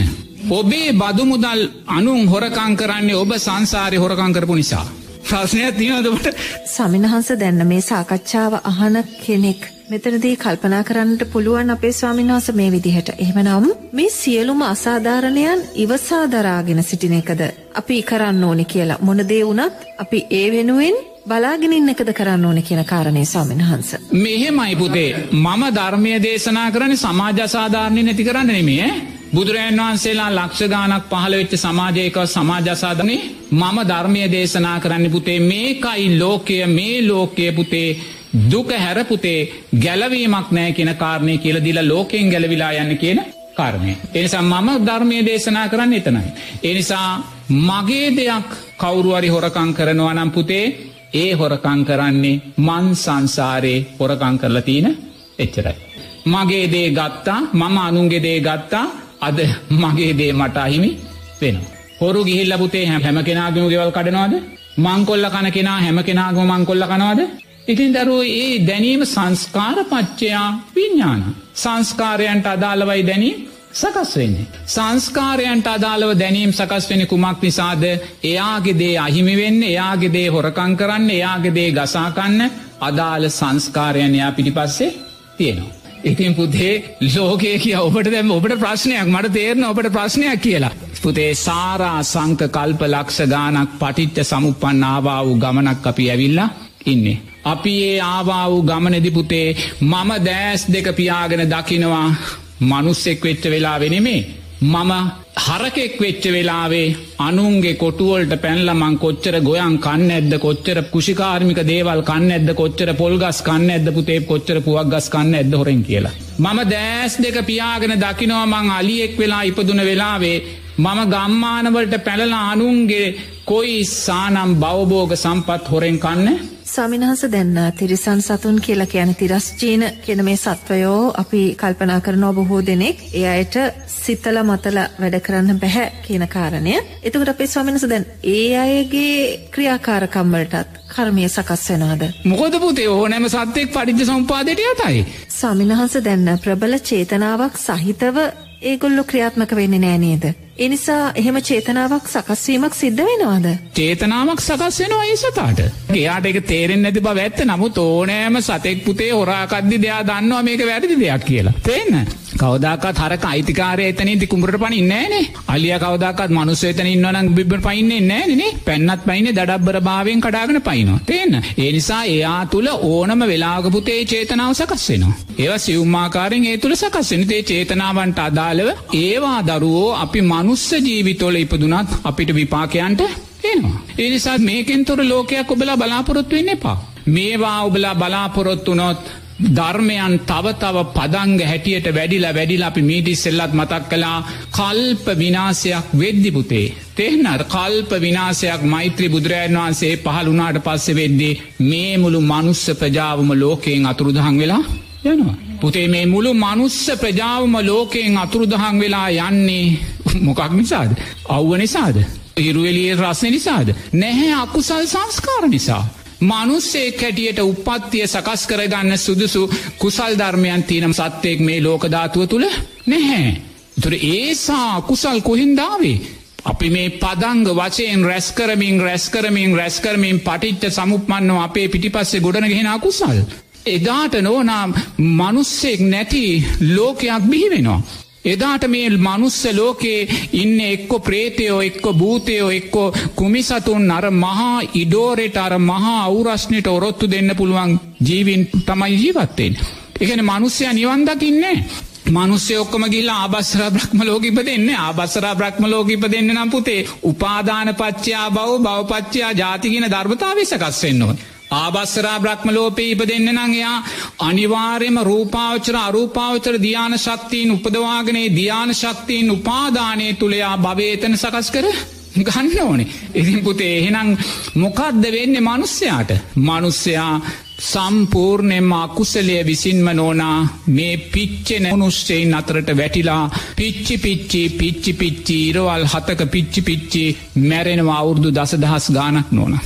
ඔබේ බදු මුදල් අනුන් හොරකං කරන්නේ ඔබ සංසාරය හොරකං කරපු නිසා. ප්‍රශ්නයක් තියනදට සමිනහන්ස දැන්න මේ සාකච්ඡාව අහන කෙනෙක් මෙතනදී කල්පනා කරන්නට පුළුවන් අපේ ස්වාමීන් වහන්ස මේ විදිහට. එහෙමනම් මේ සියලුම අසාධාරණයන් ඉවසා දරාගෙන සිටින එකද? අපි කරන්න ඕනි කියලා මොන දේ වුණත් අපි ඒ වෙනුවෙන් බලාගෙන ඉන්න එකද කරන්න ඕන කියන කාරණය ස්වාමීන් වහන්ස. මෙහෙමයි පුතේ. මම ධර්මය දේශනා කරන්නේ සමාජ අසාධාරණය නැති කරන්න නෙමේ බුදුරජන් වහන්සේලා ලක්ෂ ගානක් පහළ වෙච්ච සමාජයක සමාජසාධනේ මම ධර්මය දේශනා කරන්න පුතේ මේකයි ලෝකය මේ ලෝකය පුතේ. දුක හැරපුතේ ගැලවීමක් නෑ කියෙන කාරණය කියල දිල ලෝකෙන් ගැලවිලා යන්න කියන කාරණය. එනිසා මම ධර්මය දේශනා කරන්න එතනයි. එනිසා මගේ දෙයක් කවුරුවරි හොරකං කරනවා නම් පුතේ ඒ හොරකං කරන්නේ මන් සංසාරයේ හොරකං කරලා තියෙන එච්චරයි. මගේ දේ ගත්තා මම අනුන්ගේ දේ ගත්තා අද මගේ දේ මට අහිමි වෙන. හොරු ගිහිල්ල පුතේ හැම කෙනගම ගෙවල් කඩනවාද මංකොල්ල කන කෙනා හැම කෙනාගම මංකොල්ල කනවාද ඉතින් දරුව ඒ දැනීම සංස්කාර පච්චයා විඤ්ඥාන. සංස්කාරයන්ට අදාළවයි දැනීම් සකස් වෙන්නේ. සංස්කාරයන්ට අදාළව දැනීම් සකස් වෙන කුමක් නිසාද එයාගෙදේ අහිමි වෙන්න එයාගෙදේ හොරකං කරන්න එයාගෙදේ ගසාකන්න අදාළ සංස්කාරයන් එයා පිටිපස්සේ තියෙනවා. ඉතින් පුතේ ලෝකේ කිය ඔබට දැම ඔබට ප්‍රශ්නයක් මට තේරන ඔබට ප්‍රශ්නයක් කියලා. පුතේ සාරා සංක කල්ප ලක්ෂ ගානක් පටිච්ච සමුපන් ආවා වූ ගමනක් අපි ඇවිල්ලා ඉන්නේ. අපි ඒ ආවා වූ ගමනෙදිපුතේ මම දෑස් දෙක පියාගෙන දකිනවා මනුස්සෙක් වෙච්ච වෙලා වෙනෙමේ. මම හරකෙක් වෙච්ච වෙලාවේ අනුන්ගේ කොටුවල්ට පැන්ලමං කොච්චර ගොයන් කන්න ඇද කොච්චර කුෂිකාර්මික දේවල් කන්න ඇද කොච්චර පොල්ගස් කන්න ඇද පුතේ කොච්චර පුවක් ගස් කන්න ඇද හොරෙන් කියලා. මම දෑස් දෙක පියාගෙන දකිනවා මං අලියෙක් වෙලා ඉපදුන වෙලාවේ මම ගම්මානවලට පැළලා අනුන්ගේ කොයි සානම් බවබෝග සම්පත් හොරෙන් කන්න ස්වාමිනහස දැන්න තිරිසන් සතුන් කියලා කියන තිරස්චීන කියන මේ සත්වයෝ අපි කල්පනා කරනව බොහෝ දෙනෙක් ඒ අයට සිතල මතල වැඩ කරන්න බැහැ කියන කාරණය. එතකට අපේ ස්වාමිනස දැන් ඒ අයගේ ක්‍රියාකාරකම්වලටත් කර්මය සකස් වෙනවාද. මොකද පුතේ ඕනෑම සත්‍යයක් පටිච්ච සම්පාදයට යතයි. ස්වාමිනහස දැන්න ප්‍රබල චේතනාවක් සහිතව ඒගොල්ලො ක්‍රියාත්මක වෙන්නේ නෑ නේද. එනිසා එහෙම චේතනාවක් සකස්වීමක් සිද්ධ වෙනවාද. චේතනාවක් සකස් වෙනවා ඒ සතාට. එයාට එක තේරෙන් නැති බව ඇත්ත නමුත් ඕනෑම සතෙක් පුතේ හොරාකද්දි දෙයා දන්නවා මේක වැරදි දෙයක් කියලා. තේන්න. කවදක්ත් හරක අයිතිකාරය එතනති කුමරට පනින් නෑනේ අලිය කවදක්ත් මනුස්ස එතන ඉන්නවනම් බිබ පයින්නේ නෑනේ පැන්නත් පයින දඩබ්බර භාවෙන් කඩාගෙන පයිනවා තියන්න ඒ නිසා එයා තුළ ඕනම වෙලාගපුතේ චේතනාව සකස්වෙනවා ඒව සිව්මාකාරෙන් ඒ තුළ සකස්වෙන තේ චේතනාවන්ට අදාළව ඒවා දරුවෝ අපි මනුස්ස ජීවිතොල ඉපදුනත් අපිට විපාකයන්ට එනවා. එනිසා මේකෙන් තොර ලෝකයක් ඔබලා බලාපොරොත්තු වෙන්න එපා. මේවා ඔබලා බලාපොරොත්තුනොත් ධර්මයන් තව තව පදංග හැටියට වැඩිලා වැඩිලා අපි මීටිස්සෙල්ලත් මතක් කලා කල්ප විනාසයක් වෙද්දිපුතේ. තෙහනට කල්ප විනාසයක් මෛත්‍රී බුදුරජන් වහන්සේ පහළුනාට පස්සෙ වෙද්දේ මේ මුළු මනුස්ස ප්‍රජාවම ලෝකයෙන් අතුරුදහන් වෙලා යනවා. පුතේ මේ මුළු මනුස්ස ප්‍රජාවම ලෝකයෙන් අතුරුදහන් වෙලා යන්නේ මොකක් නිසාද. අව්ව නිසාද. හිරුවලිය රස්න නිසාද. නැහැ අකුසල් සංස්කාර නිසා. මනුස්සෙක් හැටියට උපත්තිය සකස් කරගන්න සුදුසු කුසල් ධර්මයන් තියනම් සත්‍යයෙක් මේ ලෝකධාතුව තුළ නැහැ. තුර ඒසා කුසල් කොහින්දාවේ. අපි මේ පදංග වචයෙන් රැස්කරමින් රැස්කරමින් රැස්කරමින් පටිච්ච සමුපමන්නව අපේ පිටිපස්සේ ගොඩනගෙන කුසල්. එදාට නෝනම් මනුස්සෙක් නැති ලෝකයක් බිහිවෙනවා. එදාට මේ මනුස්ස ලෝකේ ඉන්න එක්කො ප්‍රේතයෝ එක්කො භූතයෝ එක්කො කුමිසතුන් අර මහා ඉඩෝරෙට අර මහා අවුරශ්නයට ඔරොත්තු දෙන්න පුළුවන් ජීවින් තමයි ජීවත්තයෙන්. එකන මනුස්්‍යය නිවන්දකින්නේ. මනුස්්‍ය ඔක්කම ගිල්ල ආබස්සර බ්‍රහ්ම ලෝකිප දෙන්න ආබස්සර බ්‍රහ්ම ලෝකිප දෙන්න නම් පුතේ උපාදාන පච්චයා බව බවපච්චයා ජාතිගෙන ධර්මතාව සකස්වෙන්නවා. ආබස්සරා බ්‍රහ්ම ලෝපේ ඉප දෙන්න නං එයා අනිවාර්යම රූපාවචර අරූපාවචර ධ්‍යාන ශක්තිීන් උපදවාගනේ ධ්‍යාන ශක්තිීන් උපාදානය තුළයා භවේතන සකස් කර ගන්න ඕනේ. ඉතින් පුතේ එහෙනම් මොකක්ද වෙන්න මනුස්්‍යයාට. මනුස්්‍යයා සම්පූර්ණයෙන්ම අකුසලය විසින්ම නෝනා. මේ පිච්චෙන මනුෂ්‍යයෙන් අතරට වැටිලා පිච්චි පිච්චි පිච්චි පිච්චි ඉරවල් හතක පිච්චි පිච්චි මැරෙනවා අවුරදු දසදහස් ගානක් නොන.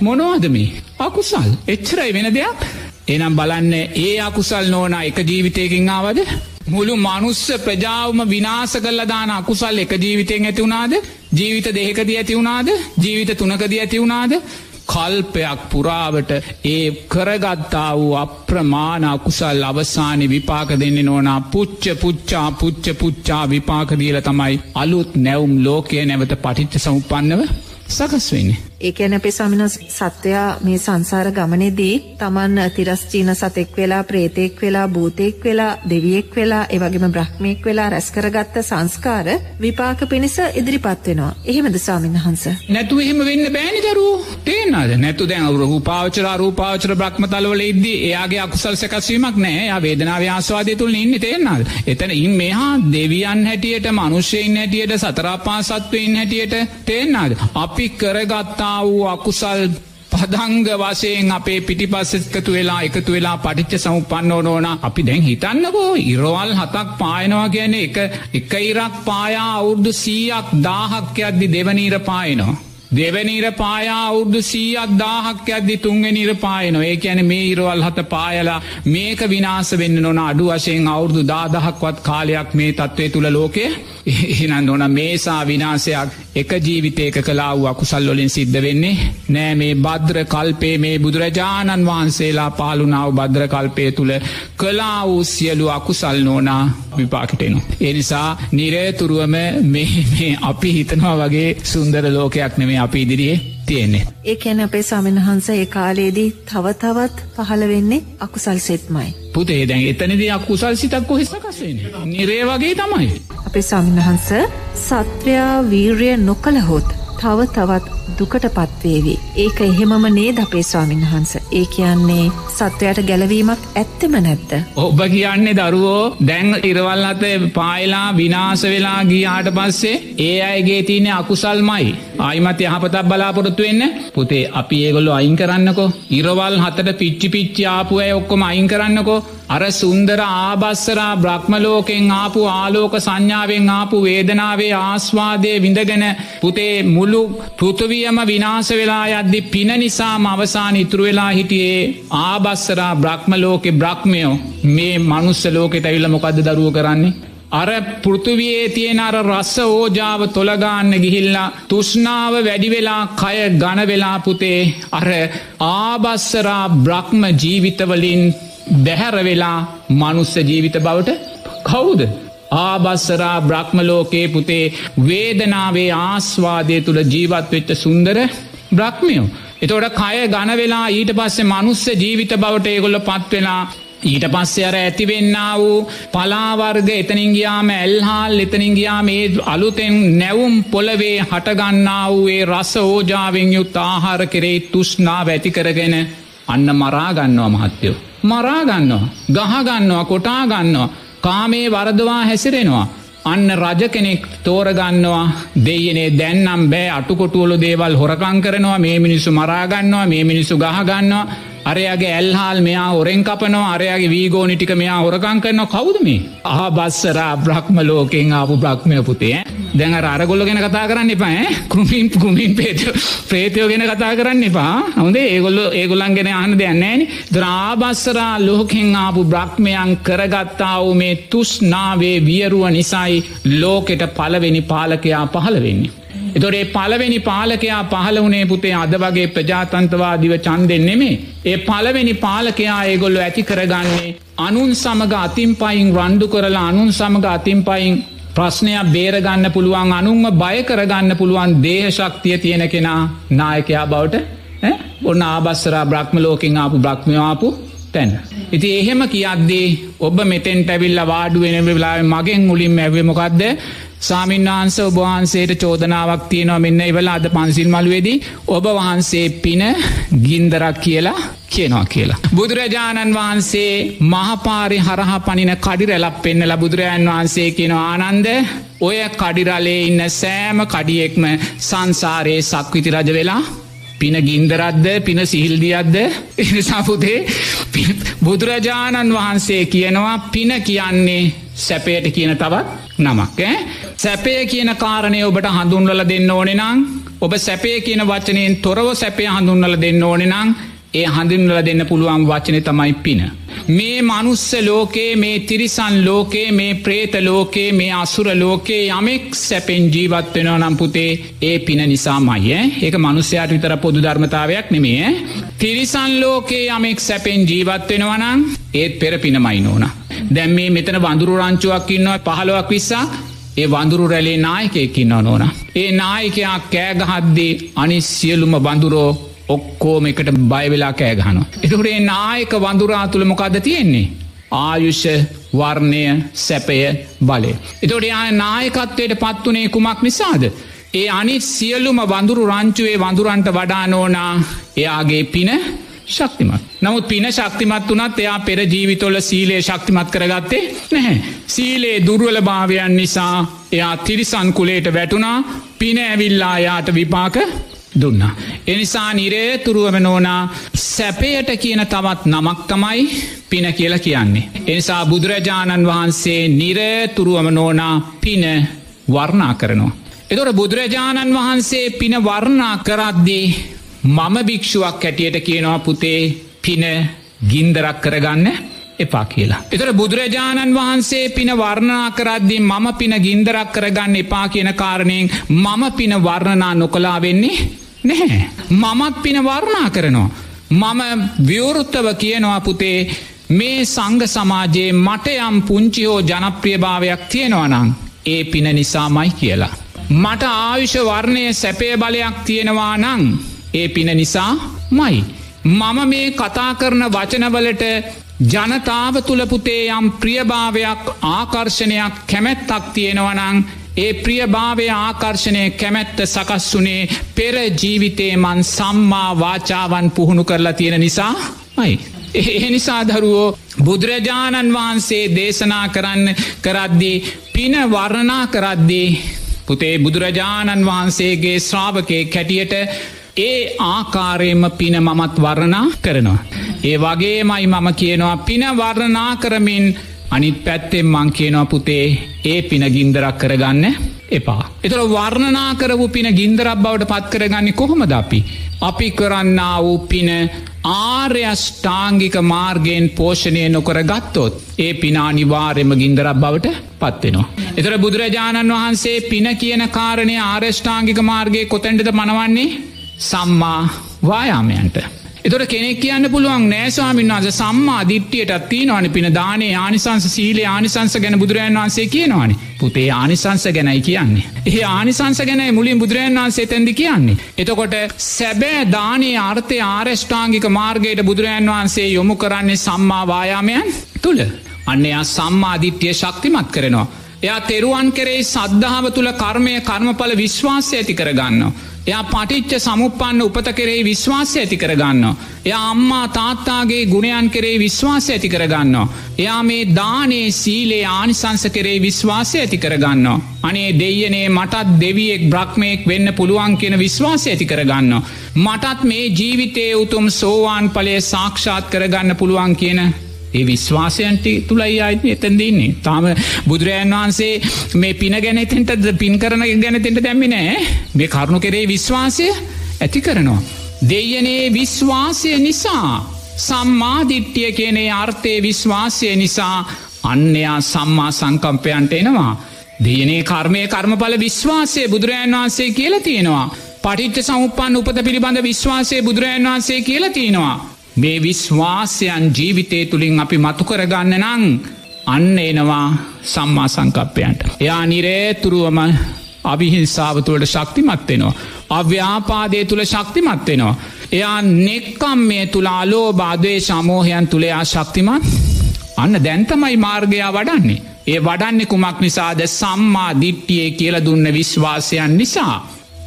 මොනවාද මේ? අකුසල්. එච්චරයි වෙන දෙයක්. එනම් බලන්න ඒ අකුසල් නෝන එක ජීවිතයකින් ආවද? මුළු මනුස්ස ප්‍රජාවම විනාස කල්ල දාන අකුසල් එක ජීවිතයෙන් ඇති වුණාද? ජීවිත දෙකද ඇති වුණාද? ජීවිත තුනකද ඇති වුණාද? කල්පයක් පුරාවට ඒ කරගත්තා වූ අප්‍රමාණ අකුසල් අවසානි විපාක දෙන්න නොනා. පුච්ච පුච්චා පුච්ච පුච්චා විපාකදීල තමයි අලුත් නැවුම් ලෝකය නැවත පටිච්ච සමුපන්නව සකස් වෙන්නේ. ඒකැන අපේ සමින සත්වයා මේ සංසාර ගමනේදී තමන් තිරස්චීන සතෙක් වෙලා ප්‍රේතෙක් වෙලා භූතෙක් වෙලා දෙවියෙක් වෙලා එවගේම බ්‍රහ්මයෙක් වෙලා රැස්කරගත්ත සංස්කාර විපාක පිණිස ඉදිරිපත් වෙනවා. එහෙමද ස්වාමීන් වහන්ස. නැතු එහෙම වෙන්න බෑනි දරු තේනද නැතු දැන් රූපාවචර රූපාවචර බ්‍රහ්මතලවල ඉද්දී එයාගේ අකුසල් සැකස්වීමක් නෑ යා වේදනාව ආස්වාදය තුළ ඉන්න තේරනාද. එතන ඉන් මෙහා දෙවියන් හැටියට මනුෂ්‍යයෙන් හැටියට සතරාපා සත්වයෙන් හැටියට තේරනාද. අපි කරගත්තා වූ අකුසල් පදංග වසයෙන් අපේ පිටිපස්ස එකතු වෙලා එකතු වෙලා පටිච්ච සමුපන්න ඕනෝන අපි දැන් හිතන්නකෝ ඉරවල් හතක් පායනවා කියන එක එක ඉරක් පායා අවුර්දු සීයක් දාහක් අද්දි දෙවනීර පායනවා. දෙවනීර පායා අවුද්දු සීයක් දාහක් ඇද්දි තුන්ගෙනීර පායන ඒ ඇන මේ ඉරවල් හත පායලා මේක විනාස වෙන්න නොන අඩු වශයෙන් අවුරදු දාදහක්වත් කාලයක් මේ තත්ත්වය තුළ ලෝකේ එහෙනන් ඕන මේසා විනාසයක් එක ජීවිතයක කලා වූ අකුසල්ලොලින් සිද්ධ වෙන්නේ නෑ මේ බද්‍ර කල්පේ මේ බුදුරජාණන් වහන්සේලා පාලුනාව බද්‍ර කල්පය තුළ කලා වූ සියලු අකුසල් නෝනා විපාකිටෙනු. එනිසා නිරේතුරුවම මේ අපි හිතනවා වගේ සුන්දර ලෝකයක් නෙමේ අපි ඉදිරියේ තියෙන්නේ. ඒ ඇන අපේ සමන් වහන්ස ඒ කාලයේදී තව තවත් පහළ වෙන්නේ අකුසල් සෙත්මයි. පුතේ දැන් එතනදී අකුසල් සිතක් කොහෙසකසෙන. නිරේ වගේ තමයි. අපේ සමින්වහන්ස සත්වයා වීර්ය නොකළහොත් තව තවත් දුකට පත්වේවි. ඒක එහෙමම නේද අපේ ස්වාමින් වහන්ස. ඒ කියන්නේ සත්වයට ගැලවීමක් ඇත්තෙම නැත්ත. ඔබ කියන්නේ දරුවෝ දැන් ඉරවල් අත පායලා විනාස වෙලා ගියාට පස්සේ ඒ අයගේ තියනෙ අකුසල්මයි. ආයිමත් යහපතක් බලාපොරොත්තු වෙන්න පුතේ අපි ඒගොල්ලො අයින් කරන්නකෝ. ඉරවල් හතට පිච්චි පිච්චි ආපු ඇය ඔක්කොම අයින් කරන්නකෝ. අර සුන්දර ආබස්සරා බ්‍රහ්මලෝකෙන් ආපු ආලෝක සංඥාවෙන් ආපු වේදනාවේ ආස්වාදය විඳගෙන පුතේ මුළු පෘතුවියම විනාස වෙලා යද්දි පින නිසාම අවසාන ඉතුරු වෙලා හිටියේ ආබස්සරා බ්‍රහ්මලෝකෙ බ්‍රහ්මයෝ මේ මනුස්ස ලෝකෙට ඇවිල්ල මොකක්ද දරුව කරන්නේ. අර පෘතුවයේ තියෙන අර රස්ස ඕජාව තොළගාන්න ගිහිල්ලා තුෂ්නාව වැඩිවෙලා කය ගණවෙලා පුතේ අර ආබස්සරා බ්‍රහ්ම ජීවිතවලින් බැහැර වෙලා මනුස්ස ජීවිත බවට කවුද ආබස්සරා බ්‍රහ්මලෝකයේ පුතේ වේදනාවේ ආස්වාදය තුළ ජීවත්වෙච්ච සුන්දර බ්‍රහ්මයෝ. එතොට කය ගන වෙලා ඊට පස්සේ මනුස්ස ජීවිත බවට ඒගොල්ල පත්වෙලා ඊට පස්සේ අර ඇතිවෙන්න වූ පලාවර්ග එතනින් ගියාම ඇල්හාල් එතනින් ගියාම ඒ අලුතෙන් නැවුම් පොළවේ හටගන්නා වූේ රස ඕජාවෙන් යුත් ආහාර කෙරෙයි තුෂ්නා වැතිකරගෙන අන්න මරාගන්නවා මහත්තයෝ. මරාගන්නවා. ගහගන්නවා කොටාගන්නවා. කාමේ වරදවා හැසිරෙනවා. අන්න රජ කෙනෙක් තෝරගන්නවා දෙයනේ දැන්නම් බෑ අටුකොටුවලු දේවල් හොරකං කරනවා මේ මිනිස්සු මරාගන්නවා මේ මිනිස්සු ගහගන්නවා අරයාගේ ඇල්හාල් මෙයා ඔරෙන් කපනවා අරයාගේ වීගෝනිටික මෙයා හොරකං කරන කවුදම ආ බස්සරා බ්‍රහ්ම ලෝකෙන් ආපු බ්‍රහ්මය පුතේ දැන් අරගොල්ල ගැන කතා කරන්න එපා කෘමින් කෘමින් පේතය ප්‍රේතයෝ ගැන කතා කරන්න එපා හොඳේ ඒගොල්ල ඒගොලන් ගෙන අහන දෙයන්නේන ද්‍රාබස්සරා ලෝකෙන් ආපු බ්‍රහ්මයන් කරගත්තාව මේ තුස්නාවේ වියරුව නිසයි ලෝකෙට පලවෙනි පාලකයා පහළ වෙන්නේ. එතොරේ පලවෙනි පාලකයා පහල වනේ පුතේ අද වගේ ප්‍රජාතන්තවාදිව චන්දෙන් නෙමේ. ඒ පලවෙනි පාලකයා ඒගොල්ලො ඇති කරගන්නේ අනුන් සමග අතින් පයින් රණ්ඩු කරලා අනුන් සමග අතින් පයින් ප්‍රශ්නයක් බේරගන්න පුළුවන් අනුන්ම බය කරගන්න පුළුවන් දේශක්තිය තියෙන කෙනා නායකයා බවට ඔන්න ආබස්සරා බ්‍රහ්ම ලෝකින් ආපු බ්‍රහ්මයාපු තැන්. ඉති එහෙම කියද්දී ඔබ මෙතෙන් පැවිල්ල වාඩු වෙන වෙලා මගෙන් මුලින් ඇවමොකක්ද සාමින්වහන්ස ඔබවහන්සේට චෝදනාවක් තියෙනවා මෙන්න ඉවල අද පන්සිල් මළුවේදී ඔබ වහන්සේ පින ගින්දරක් කියලා කියනවා කියලා. බුදුරජාණන් වහන්සේ මහපාරි හරහ පනින කඩිරැලක් පෙන්නල බුදුරජාන් වහන්සේ කියන ආනන්ද ඔය කඩිරලේ ඉන්න සෑම කඩියෙක්ම සංසාරයේ සක්විති රජ වෙලා පින ගින්දරද්ද පින සිහිල්දියද්ද එනිසාපුතේ බුදුරජාණන් වහන්සේ කියනවා පින කියන්නේ සැපයට කියන තවත් නමක් සැපේ කියන කාරණය ඔබට හඳුන්වල දෙන්න ඕනෙ නං ඔබ සැපේ කියන වචනයෙන් තොරව සැපේ හඳුන්වල දෙන්න ඕනෙ නං ඒ හඳින්වල දෙන්න පුළුවන් වචනය තමයි පින. මේ මනුස්ස ලෝකේ මේ තිරිසන් ලෝකේ මේ ප්‍රේත ලෝකේ මේ අසුර ලෝකේ යමෙක් සැපෙන් ජීවත්වෙනවා නම්පුතේ ඒ පින නිසා මයි ඒක මනුස්්‍යයාට විතර පොදු ධර්මතාවයක් නෙමේ තිරිසන් ලෝකේ යමෙක් සැපෙන් ජීවත්වෙනවනම් ඒත් පෙර පිනමයි නෝන. දැම් මේ මෙතන වඳුරු රංචුවක් ඉන්නවා පහළුවක් විස්සා ඒ වඳුරු රැලේ නායකයකින්න නෝන. ඒ නායකයා කෑගහද්දේ අනිස් සියලුම බඳුරෝ ඔක්කෝම එකට බයවෙලා කෑගහනවා. එතුකටේ නායක වඳුරා තුළ මොකක්ද තියෙන්නේ. ආයුෂ වර්ණය සැපය බලය. එතොට යා නායකත්වයට පත්වනේ කුමක් නිසාද. ඒ අනි සියල්ලුම වඳුරු රංචුවේ වඳුරන්ට වඩා නෝනා එයාගේ පින ශක්තිමත්. නමුත් පින ශක්තිමත් වනත් එයා පෙර ජීවිතොල සීලේ ශක්තිමත් කරගත්තේ නැහැ. සීලේ දුර්වල භාවයන් නිසා එයා තිරිසන්කුලේට වැටුණා පින ඇවිල්ලා යාට විපාක දුන්නා. එනිසා නිරේතුරුවම නෝනා සැපයට කියන තවත් නමක් තමයි පින කියලා කියන්නේ. එනිසා බුදුරජාණන් වහන්සේ නිරේතුරුවම නෝනා පින වර්ණා කරනවා. එතොට බුදුරජාණන් වහන්සේ පින වර්ණා කරද්දී මම භික්ෂුවක් හැටියට කියනවා පුතේ පින ගින්දරක් කරගන්න එපා කියලා. එතර බුදුරජාණන් වහන්සේ පින වර්ණනා කරද්දී මම පින ගින්දරක් කරගන්න එපා කියන කාරණයෙන් මම පින වර්ණනා නොකලා වෙන්නේ නැහැ. මමත් පින වර්ණා කරනවා. මම විවෘත්තව කියනවා පුතේ මේ සංග සමාජයේ මට යම් පුංචිහෝ ජනප්‍රියභාවයක් තියෙනවනං ඒ පින නිසාමයි කියලා. මට ආවිෂ වර්ණය සැපය බලයක් තියෙනවා නං ඒ පින නිසා මයි. මම මේ කතා කරන වචනවලට ජනතාව තුළපුතේ යම් ප්‍රියභාවයක් ආකර්ශණයක් කැමැත්තක් තියෙනවනං ඒ ප්‍රියභාවය ආකර්ශණය කැමැත්ත සකස් වනේ පෙර ජීවිතේ මන් සම්මා වාචාවන් පුහුණු කරලා තියෙන නිසා මයි. ඒ නිසා දරුවෝ බුදුරජාණන් වහන්සේ දේශනා කරන්න කරද්දී පින වර්ණනා කරද්දී පුතේ බුදුරජාණන් වහන්සේගේ ශ්‍රාවකය කැටියට ඒ ආකාරයෙන්ම පින මමත් වර්ණනා කරනවා. ඒ වගේමයි මම කියනවා පින වර්ණනා කරමින් අනිත් පැත්තෙන් මං කියනවා පුතේ ඒ පින ගින්දරක් කරගන්න එපා. එතර වර්ණනා කරපු පින ගින්දරක් බවට පත් කරගන්න කොහොමද අපි. අපි කරන්න වූ පින ආර්යෂ්ඨාංගික මාර්ගයෙන් පෝෂණය නොකර ගත්තොත් ඒ පිනානිවාර්යම ගින්දරක් බවට පත්වෙනවා. එතර බුදුරජාණන් වහන්සේ පින කියන කාරණය ආර්යෂ්ඨාංගික මාර්ගය කොතැන්ටද මනවන්නේ සම්මා වායාමයන්ට. එතොට කෙනෙක් කියන්න පුළුවන් නෑස්වාමින් වන්ස සම්මා දිට්ටියටත් තියනවන පින දානේ ආනිසංස සීලේ ආනිසංස ගැන බුදුරජන් වන්සේ කියනවානි පුතේ ආනිසංස ගැනයි කියන්නේ. ඒ ආනිසංස ගැනයි මුලින් බුදුරජන් වන්සේ තැදි කියන්නේ. එතකොට සැබෑ දානේ ආර්ථය ආරෂ්ඨාංගික මාර්ගයට බුදුරජන් වහන්සේ යොමු කරන්නේ සම්මාවායාමයන් තුළ. අන්නයා සම්මාධිට්්‍යය ශක්තිමත් කරනවා. එයා තෙරුවන් කරේ සද්ධාව තුළ කර්මය කර්මඵල විශ්වාසය ඇති කරගන්න. එයා පටිච්ච සමුපන්න උපත කරේ විශ්වාසය ඇති කරගන්න. එයා අම්මා තාත්තාගේ ගුණයන් කරේ විශ්වාසය ඇති කරගන්න. එයා මේ දානේ සීලේ ආනිසංස කරේ විශ්වාසය ඇති කරගන්න. අනේ දෙයනේ මටත් දෙවියෙක් බ්‍රහ්මයෙක් වෙන්න පුළුවන් කියෙන විශ්වාසය ඇති කරගන්න. මටත් මේ ජීවිතය උතුම් සෝවාන් පලේ සාක්ෂාත් කරගන්න පුළුවන් කියන ඒ විශ්වාසයන්ට තුළයි අයිති එතැදන්නේ තාම බුදුරජන් වහන්සේ මේ පින ගැනතෙන්ට පින් කරන ගැනතෙන්ට දැම්මිනෑ මේ කරුණු කෙරේ විශ්වාසය ඇති කරනවා. දෙයනේ විශ්වාසය නිසා සම්මාධිට්්‍යය කියනේ අර්ථය විශ්වාසය නිසා අන්නයා සම්මා සංකම්පයන්ට එනවා. දයනේ කර්මය කර්මඵල විශ්වාසය බුදුරජන් වහන්සේ කියල තියෙනවා. පටිච්ච සමුපන් උපත පිළිබඳ විශ්වාසය බුදුරජන් වහන්සේ කියල තියෙනවා. මේ විශ්වාසයන් ජීවිතය තුළින් අපි මතු කරගන්න නං අන්න එනවා සම්මා සංකප්පයන්ට. එයා නිරේතුරුවම අවිහිංසාාවතුළට ශක්තිමත්වෙනවා. අව්‍යාපාදය තුළ ශක්තිමත්වෙනවා. එයා නෙක්කම් මේ තුළා ලෝ බාදවේ ශමෝහයන් තුළයා ශක්තිමත් අන්න දැන්තමයි මාර්ගයා වඩන්නේ. ඒ වඩන්නේ කුමක් නිසාද සම්මා දිට්ටියේ කියල දුන්න විශ්වාසයන් නිසා.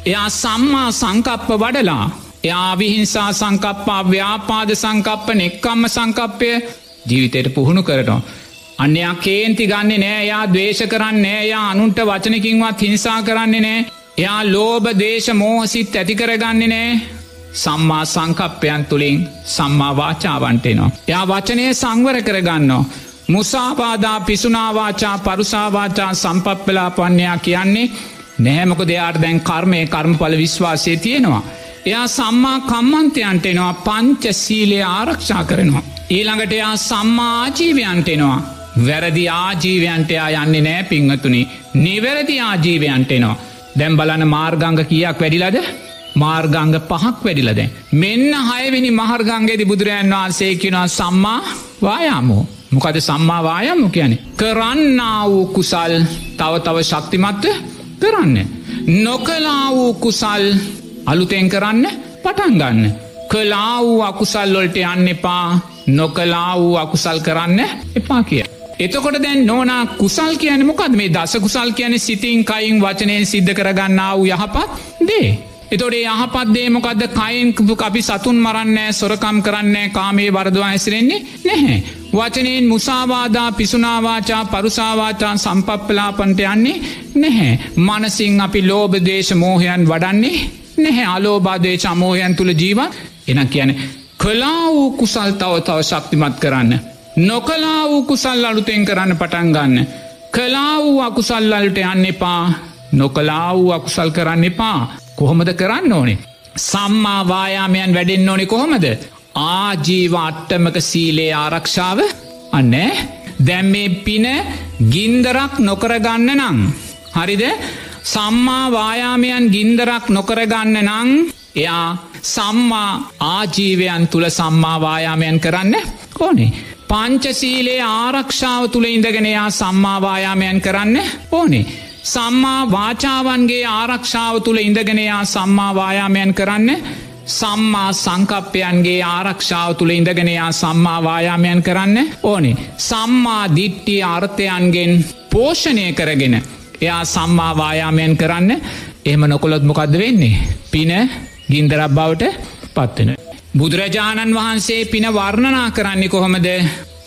එයා සම්මා සංකප්ප වඩලා යාවිහිංසා සංකප්පා ව්‍යාපාද සංකප්ප නෙක්කම්ම සංකප්පය ජීවිතයට පුහුණු කරනවා. අන්‍යයා කේන්ති ගන්න නෑ යා දවේශ කරන්න නෑ යා අනුන්ට වචනකින්වත් හිංසා කරන්නේ නෑ එයා ලෝබ දේශ මෝහසිත් ඇතිකරගන්නේ නෑ සම්මා සංකප්පයන් තුළින් සම්මා වාචාවන්ටේනවා. එයා වචනය සංවර කරගන්නවා. මුසාපාදා පිසුනාවාචා පරුසාවාචා සම්පප්පලා පන්නයා කියන්නේ නෑමක දෙයාට දැන් කර්මය කර්මඵල විශ්වාසය තියෙනවා. එයා සම්මා කම්මන්තයන්ට එනවා පංච සීලය ආරක්ෂා කරනවා. ඊළඟට එයා සම්මා ආජීවයන්ටෙනවා. වැරදි ආජීවයන්ටයා යන්නේ නෑ පිංහතුනි නිවැරදි ආජීවයන්ටෙනවා. දැම් බලන මාර්ගංග කියක් වැඩිලද මාර්ගංග පහක් වැඩිලද. මෙන්න හයවෙනි මහර්ගංගේදි බුදුරජන් වහන්සේ කියෙනවා සම්මා වායාමෝ. මොකද සම්මා වායම්ම කියන. කරන්න වූ කුසල් තව තව ශක්තිමත්ව කරන්න. නොකලා වූ කුසල් අලුතෙන් කරන්න පටන්ගන්න. කලා වූ අකුසල්ලොල්ට යන්න එපා නොකලා වූ අකුසල් කරන්න එපා කිය. එතකොට දැන් නෝනා කුසල් කියන මොකද මේ දස කුසල් කියන සිතින් කයින් වචනයෙන් සිද්ධ කරගන්න වූ යහපත් දේ. එතොඩේ යහපත්දේ මොකක්ද කයින්කපු අපි සතුන් මරන්නෑ සොරකම් කරන්නේ කාමේ වරදවා ඇසිරෙන්නේ නැහැ. වචනයෙන් මුසාවාදා පිසුනාවාචා පරුසාවාචා සම්පප්පලාපන්ට යන්නේ නැහැ. මනසිං අපි ලෝබදේශ මෝහයන් වඩන්නේ නැහැ අලෝබාදේ චමෝහයන් තුළ ජීව එන කියන කලා වූ කුසල් තව තව ශක්තිමත් කරන්න. නොකලා වූ කුසල් අලුතෙන් කරන්න පටන් ගන්න. කලා වූ අකුසල්ලල්ට යන්න එපා නොකලා වූ අකුසල් කරන්න එපා කොහොමද කරන්න ඕනේ. සම්මාවායාමයන් වැඩෙන්න්න ඕනෙ කොහොමද. ආජීව අට්ටමක සීලේ ආරක්ෂාව අන්නෑ දැම් මේ පින ගින්දරක් නොකරගන්න නං. හරිද සම්මා වායාමයන් ගින්දරක් නොකරගන්න නං එයා සම්මා ආජීවයන් තුළ සම්මාවායාමයන් කරන්න ඕනේ. පංචසීලේ ආරක්ෂාව තුළ ඉඳගෙනයා සම්මාවායාමයන් කරන්න ඕනේ. සම්මා වාචාවන්ගේ ආරක්ෂාව තුළ ඉඳගෙනයා සම්මාවායාමයන් කරන්න සම්මා සංකප්පයන්ගේ ආරක්ෂාව තුළ ඉඳගෙනයා සම්මාවායාමයන් කරන්න ඕනේ. සම්මා දිට්ටිය අර්ථයන්ගෙන් පෝෂණය කරගෙන එයා සම්මාවායාමයන් කරන්න එහම නොකොළොත් මොකක්ද වෙන්නේ. පින ගින්දරක් බවට පත්වෙන. බුදුරජාණන් වහන්සේ පින වර්ණනා කරන්නේ කොහොමද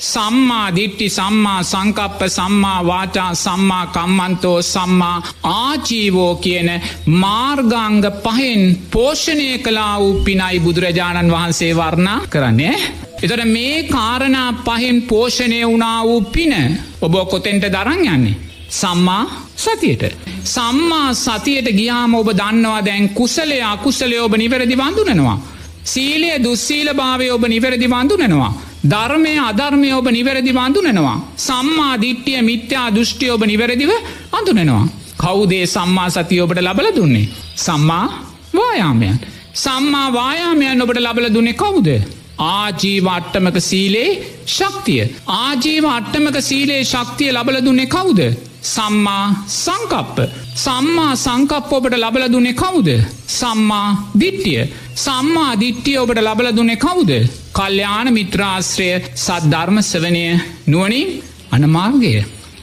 සම්මා දිට්ටි සම්මා සංකප්ප සම්මා වාචා සම්මා කම්මන්තෝ සම්මා ආජීවෝ කියන මාර්ගංග පහෙන් පෝෂණය කලා වූ පිනයි බුදුරජාණන් වහන්සේ වර්ණා කරන්නේ. එතට මේ කාරණා පහෙන් පෝෂණය වුණා වූ පින ඔබ කොතෙන්ට දරං යන්නේ. සම්මා සතියට. සම්මා සතියට ගියාම ඔබ දන්නවා දැන් කුසලය අකුසලය ඔබ නිවැරදි වඳුනනවා. සීලය දුස්සීල භාවය ඔබ නිවැරදි වඳුනනවා. ධර්මය අධර්මය ඔබ නිවැරදි වඳුනනවා. සම්මා දිට්ටිය මිත්‍යා දෘෂ්ටි ඔබ නිවැරදිව අඳුනනවා. කවුදේ සම්මා සතිය ඔබට ලබල දුන්නේ. සම්මා වායාමයන්. සම්මා වායාමයන් ඔබට ලබල දුන්නේ කවුද. ආජීව අට්ටමක සීලේ ශක්තිය. ආජීව අට්ටමක සීලේ ශක්තිය ලබල දුන්නේ කවුද. සම්මා සංකප්ප. සම්මා සංකප්ප ඔබට ලබල දුන්නේ කවුද. සම්මා දිට්ටිය. සම්මා දිට්ටිය ඔබට ලබල දුන්නේ කවුද. කල්්‍යයාන මිත්‍රාශ්‍රය සද්ධර්ම සවනය නුවනින් අනමාර්ගය.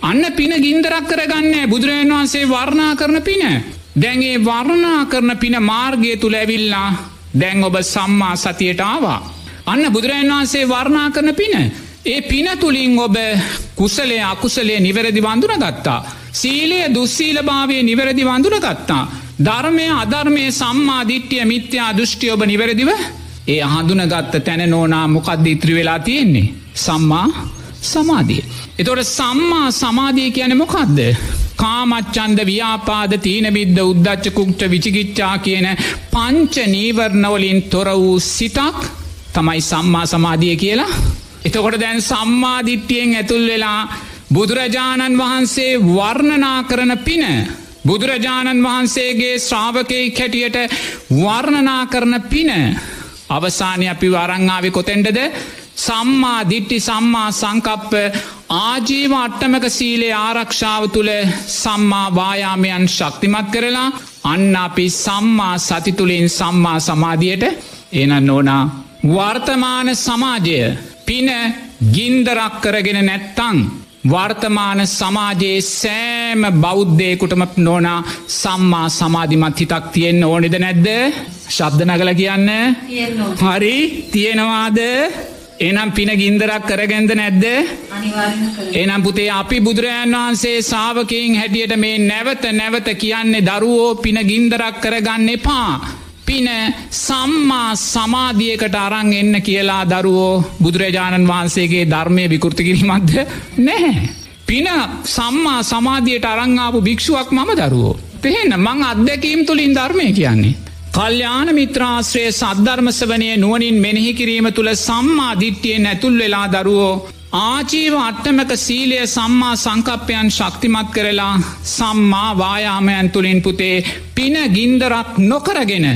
අන්න පින ගින්දරක් කරගන්න බුදුරජන් වහන්සේ වර්ණා කරන පින. දැන්ගේ වර්ණා කරන පින මාර්ගය තුළ ඇවිල්ලා දැන් ඔබ සම්මා සතියට ආවා. අන්න බුදුරජන් වහන්සේ වර්ණා කරන පින. ඒ පින තුළින් ඔබ කුසලේ අකුසලේ නිවැරදි වඳුන ගත්තා. සීලය දුස්සීල භාවය නිවැරදි වඳුන ගත්තා. ධර්මය අධර්මය සම්මාධිට්්‍යය මිත්‍යා දෘෂ්ටි ඔබ නිවැරදිව ඒ හඳුනගත්ත තැන නෝනා මොකක්ද ඉත්‍රි වෙලා තියෙන්නේ. සම්මා සමාධිය. එතොට සම්මා සමාධිය කියන මොකක්ද. කාමච්චන්ද ව්‍යාපාද තීනබිද්ධ උද්දච්ච කුක්ට විචිකිච්චා කියන පංච නීවරණවලින් තොර වූ සිතක් තමයි සම්මා සමාධිය කියලා. එතකොට දැන් සම්මාධිට්ටියෙන් ඇතුල් වෙලා බුදුරජාණන් වහන්සේ වර්ණනා කරන පින. බුදුරජාණන් වහන්සේගේ ශ්‍රාවකයි කැටියට වර්ණනා කරන පින. අවසානය අපි වරංආාව කොතෙන්ටද සම්මා දිට්ටි සම්මා සංකප්ප ආජීව අට්ටමක සීලේ ආරක්ෂාව තුළ සම්මා වායාමයන් ශක්තිමත් කරලා අන්න අපි සම්මා සතිතුළින් සම්මා සමාධියට එනන්න ඕනා වර්තමාන සමාජය පින ගින්දරක් කරගෙන නැත්තං. වර්තමාන සමාජයේ සෑම බෞද්ධයකුටම නෝනා සම්මා සමාධිමත් හිතක් තියෙන්න්න ඕනෙද නැද්ද? ශබ්ද නගල කියන්න? හරි තියෙනවාද? එනම් පින ගින්දරක් කරගැන්ද නැද්ද? එනම් පුතේ අපි බුදුරජාන් වහන්සේ සාාවකයෙන් හැටියට මේ නැවත නැවත කියන්නේ දරුවෝ පින ගින්දරක් කරගන්න එපා. පින සම්මා සමාධියකට අරං එන්න කියලා දරුවෝ බුදුරජාණන් වහන්සේගේ ධර්මය විකෘති කිරීමක්ද නැහැ. පින සම්මා සමාධියයට අරංආපු භික්ෂුවක් මම දරුවෝ. පෙහෙන්න මං අත්දැකීම් තුළින් ධර්මය කියන්නේ. කල්්‍යාන මිත්‍රාශ්‍රය සද්ධර්මසවනය නුවනින් මෙනෙහි කිරීම තුළ සම්මා දිට්ටියෙන් ඇතුල් වෙලා දරුවෝ ආජීව අට්ටමක සීලය සම්මා සංකප්පයන් ශක්තිමත් කරලා සම්මා වායාමයන් තුළින් පුතේ පින ගින්දරක් නොකරගෙන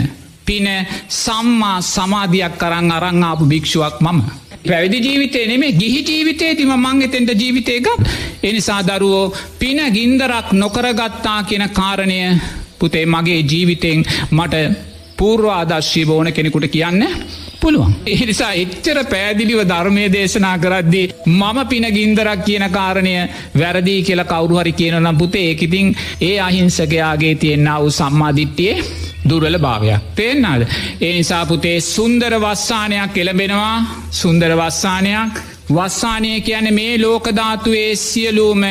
පින සම්මා සමාධයක් කරන්න අරංආපු භික්ෂුවක් මම. පැවිදි ජීවිතේ නෙමේ ගිහි ජීවිතේ තිම මං එතෙන්ට ජීවිතයගත් එනිසා දරුවෝ පින ගින්දරක් නොකරගත්තා කියෙන කාරණය පුතේ මගේ ජීවිතෙන් මට පූර්වාදශ්‍යී බෝන කෙනෙකුට කියන්න පුළුවන්. එනිසා එච්චර පෑදිලිව ධර්මය දේශනා කරද්දි මම පින ගින්දරක් කියන කාරණය වැරදිී කියලා කවුරුහරි කියනනම් පුතේ ඒකිතින් ඒ අහිංසකයාගේ තියෙන්න්න වූ සම්මාධිට්ටියේ දුරල භාවයක්. තේෙන්න්නද. ඒ නිසා පුතේ සුන්දර වස්සානයක් එළබෙනවා සුන්දර වස්සානයක්. වස්සානය කියන මේ ලෝකධාතුවේ සියලූම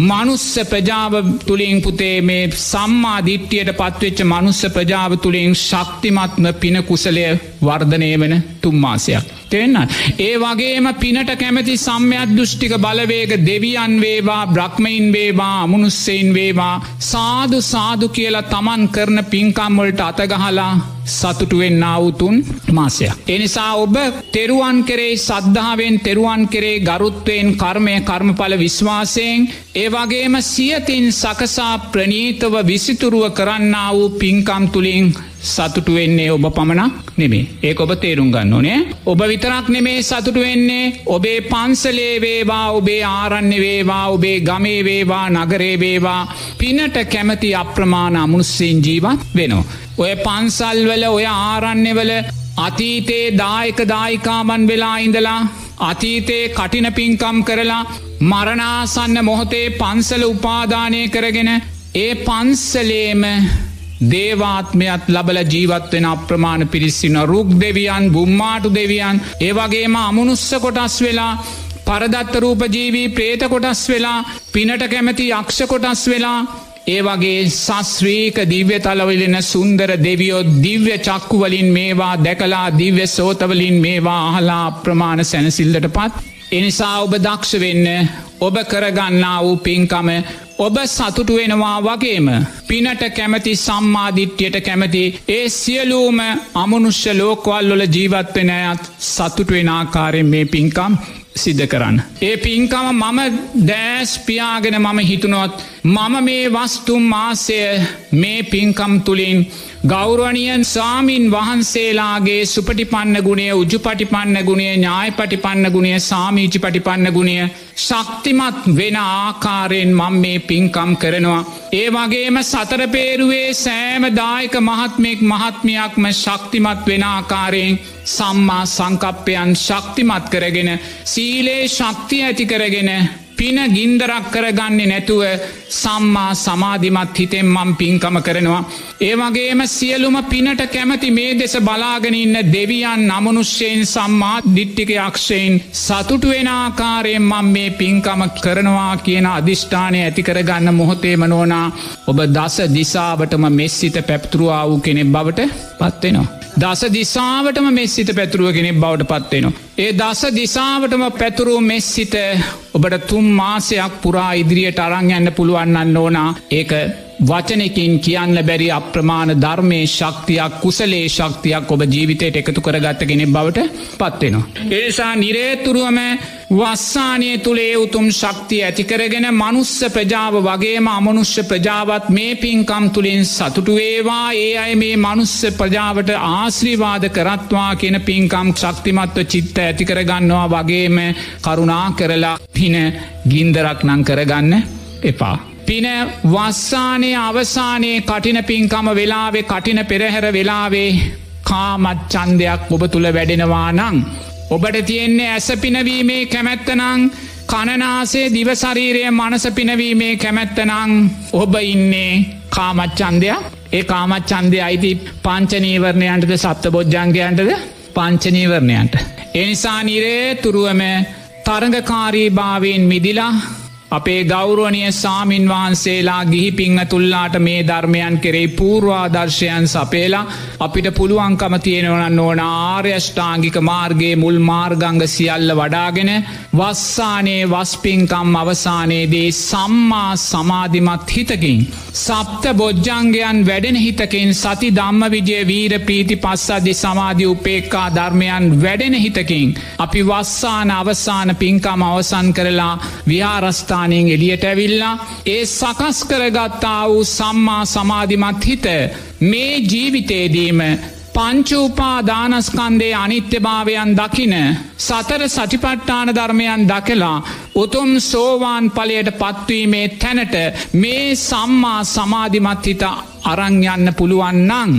මනුස්ස ප්‍රජාව තුළින් පුතේ මේ සම්මා දිට්ටියට පත්වෙච්ච මනුස්ස ප්‍රජාව තුළින් ශක්තිමත්ම පින කුසලය වර්ධනය වෙන තුම්මාසයක්. තෙන්න. ඒ වගේම පිනට කැමති සම්‍යත් දෘෂ්ටික බලවේග දෙවියන් වේවා බ්‍රහ්මයින් වේවා අමනුස්සෙයින් වේවා සාදු සාදු කියලා තමන් කරන පින්කම්වලට අතගහලා සතුටුවෙන් නාවතුන් මාසයක්. එනිසා ඔබ තෙරුවන් කරේ සද්ධාවෙන් තෙරුවන් කරේ ගරුත්වයෙන් කර්මය කර්මඵල විශ්වාසයෙන් ඒවගේම සියතින් සකසා ප්‍රනීතව විසිතුරුව කරන්න වූ පින්කම් තුළින් සතුටු වෙන්නේ ඔබ පමණක් නෙමේ ඒ ඔබ තේරුම් ගන්න ඕනේ. ඔබ විතරක් නෙමේ සතුටු වෙන්නේ ඔබේ පන්සලේ වේවා ඔබේ ආරන්න වේවා ඔබේ ගමේ වේවා නගරේ වේවා. පිනට කැමති අප්‍රමාණ අමුණුස්සෙන් ජීවත් වෙනවා. ඔය පන්සල්වල ඔය ආරන්නේවල අතීතේ දායක දායිකාමන් වෙලා ඉඳලා අතීතයේ කටින පින්කම් කරලා මරණාසන්න මොහොතේ පන්සල උපාදානය කරගෙන ඒ පන්සලේම දේවාත්මයත් ලබල ජීවත්වෙන අප්‍රමාණ පිරිසින රුක් දෙවියන් බුම්මාටු දෙවියන් ඒවගේම අමනුස්ස කොටස් වෙලා පරදත්ත රූපජීවී ප්‍රේත කොටස් වෙලා පිනට කැමති යක්ෂ කොටස් වෙලා ඒ වගේ සස්්‍රීක දිව්‍ය තලවලෙන සුන්දර දෙවියෝ දිව්‍ය චක්කුවලින් මේවා දැකලා දිව්‍ය සෝතවලින් මේවා අහලා ප්‍රමාණ සැනසිල්ලට පත්. එනිසා ඔබ දක්ෂ වෙන්න ඔබ කරගන්නා වූ පින්කම ඔබ සතුටු වෙනවා වගේම පිනට කැමති සම්මාධිට්්‍යයට කැමති ඒ සියලූම අමනුෂ්‍ය ලෝකවල් වල ජීවත්වෙන අයත් සතුටුවෙන ආකාරයෙන් මේ පින්කම් සිද්ධ කරන්න. ඒ පින්කම මම දෑස් පියාගෙන මම හිතුනොත් මම මේ වස්තුම් මාසය මේ පින්කම් තුළින් ගෞරවනියන් සාමීන් වහන්සේලාගේ සුපටිපන්න ගුණේ උජු පටිපන්න ගුණේ ඥාය පටිපන්න ගුණේ සාමීචි පටිපන්න ගුණය ශක්තිමත් වෙන ආකාරයෙන් මං මේ පින්කම් කරනවා. ඒ වගේම සතරපේරුවේ සෑම දායක මහත්මෙක් මහත්මයක්ම ශක්තිමත් වෙන ආකාරයෙන් සම්මා සංකප්පයන් ශක්තිමත් කරගෙන සීලේ ශක්තිය ඇති කරගෙන පින ගින්දරක් කරගන්නේ නැතුව සම්මා සමාධිමත් හිතෙන් මම් පින්කම කරනවා. ඒවගේම සියලුම පිනට කැමති මේ දෙස බලාගෙන ඉන්න දෙවියන් නමනුෂ්‍යයෙන් සම්මා දිට්ටික යක්ෂයෙන් සතුටුවෙන ආකාරයෙන් මං මේ පින්කම කරනවා කියන අධිෂ්ඨානය ඇතිකරගන්න මොහොතේම නෝනා ඔබ දස දිසාවටම මෙස්සිත පැපතුරුවා වූ කෙනෙක් බවට පත්වෙනවා. දස දිසාාවටම මෙස්සිත පැතුරුව කෙනෙක් බවට පත්වෙනවා. ඒ දස දිසාාවටම පැතුරූ මෙස්සිත ඔබට තුම් මාසයක් පුරා ඉදිරියට අරං යන්න පුළුවන්නන්න ඕනා ඒක වචනකින් කියන්න බැරි අප්‍රමාණ ධර්මය ශක්තියක් කුසලේ ශක්තියක් ඔබ ජීවිතයට එකතු කරගත්ත කෙනෙ බවට පත්වෙනවා. ඒසා නිරේතුරුවම වස්සානය තුළේ උතුම් ශක්තිය ඇතිකරගෙන මනුස්ස ප්‍රජාව වගේම අමනුෂ්‍ය ප්‍රජාවත් මේ පින්කම් තුළින් සතුටුවේවා ඒ අය මේ මනුස්ස ප්‍රජාවට ආශ්‍රීවාද කරත්වා කියන පින්කම් ශක්තිමත්ව චිත්ත ඇතිකරගන්නවා වගේම කරුණා කරලා පින ගින්දරක් නං කරගන්න එපා. පින වස්සානය අවසානයේ කටින පින්කම වෙලාවේ කටින පෙරහැර වෙලාවේ කාමත් චන්දයක් ඔබ තුළ වැඩෙනවා නං. ඔබට තියෙන්නේ ඇස පිනවීමේ කැමැත්තනං කණනාසේ දිවශරීරය මනස පිනවීමේ කැමැත්තනං ඔබ ඉන්නේ කාමච්චන්දයක් ඒ කාමච්චන්දය අයිති පංචනීවරණයන්ටද සප්ත බොජ්ජංගයන්ටද පංචනීවරණයන්ට. එනිසා නිරේ තුරුවම තරඟකාරී භාවයෙන් මිදිලා අපේ ගෞරුවනය සාමීන් වහන්සේලා ගිහි පිංහ තුල්ලාට මේ ධර්මයන් කෙරෙයි පූර්වාදර්ශයන් සපේලා අපිට පුළුවන්කම තියෙනවන ඕන ආර්යෂ්ඨාංගික මාර්ගගේ මුල් මාර්ගංග සියල්ල වඩාගෙන වස්සානයේ වස්පින්කම් අවසානයේදී සම්මා සමාධිමත් හිතකින්. සප්ත බොජ්ජංගයන් වැඩෙන හිතකින් සති ධම්ම විජය වීර පීති පස්සදි සමාධි උපේක්කා ධර්මයන් වැඩෙන හිතකින්. අපි වස්සාන අවසාන පින්කම අවසන් කරලා විහාරස්ථා ස්ථානයෙන් එලියට ඇවිල්ලා ඒ සකස් කරගත්තා වූ සම්මා සමාධිමත් හිත මේ ජීවිතේදීම පංචූපා දානස්කන්දේ අනිත්‍යභාවයන් දකින සතර සටිපට්ඨාන ධර්මයන් දකලා උතුම් සෝවාන් පලයට පත්වීමේ තැනට මේ සම්මා සමාධිමත් හිත අරංයන්න පුළුවන්නං.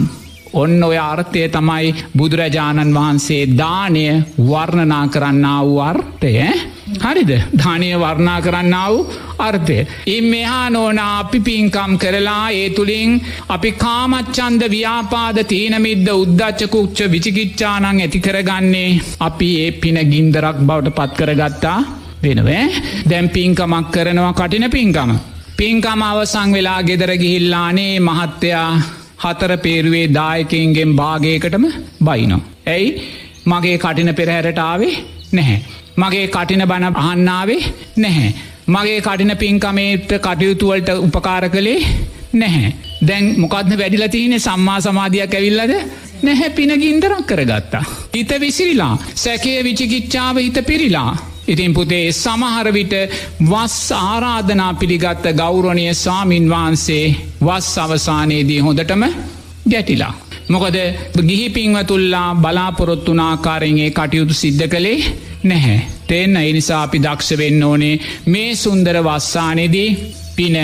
ඔන්න ඔය අර්ථය තමයි බුදුරජාණන් වහන්සේ දානය වර්ණනා කරන්න වූ අර්ථය. හරිද ධානය වර්ණා කරන්නාව අර්ථය. ඉම් මෙහා නෝන අපි පින්කම් කරලා ඒ තුළින් අපි කාමච්චන්ද ව්‍යාපාද තීනමිද්ද උද්දච්චකුච්ච විචිකිච්චානං ඇති කරගන්නේ අපි ඒ පින ගින්දරක් බවට පත් කරගත්තා වෙනවේ දැම් පින්කමක් කරනවා කටින පින්කම. පින්කම අවසං වෙලා ගෙදර ගිහිල්ලානේ මහත්තයා හතර පේරුවේ දායකන්ගෙන් භාගයකටම බයිනෝ. ඇයි මගේ කටින පෙරහැරටාවේ නැහැ. මගේ කටින බණ අහන්නාවේ නැහැ. මගේ කටින පින්කමේට කටයුතුවලට උපකාර කළේ නැහැ. දැන් මොකක්ද වැඩිලතිහින සම්මා සමාධයක් ඇවිල්ලද නැහැ පින ගින්දරක් කරගත්තා. හිත විසිරිලා සැකේ විචිකිච්ඡාව හිත පිරිලා. ඉතින් පුතේ සමහරවිට වස් ආරාධනා පිළිගත්ත ගෞරණය සාමීන් වහන්සේ වස් අවසානයේදී හොඳටම ගැටිලා. මොකද ගිහි පින්වතුල්ලා බලාපොරොත්තුනාකාරෙන්ගේ කටයුතු සිද්ධ කළේ නැහැ. තෙන්න එනිසා අපි දක්ෂ වෙන්න ඕනේ මේ සුන්දර වස්සානෙදී පින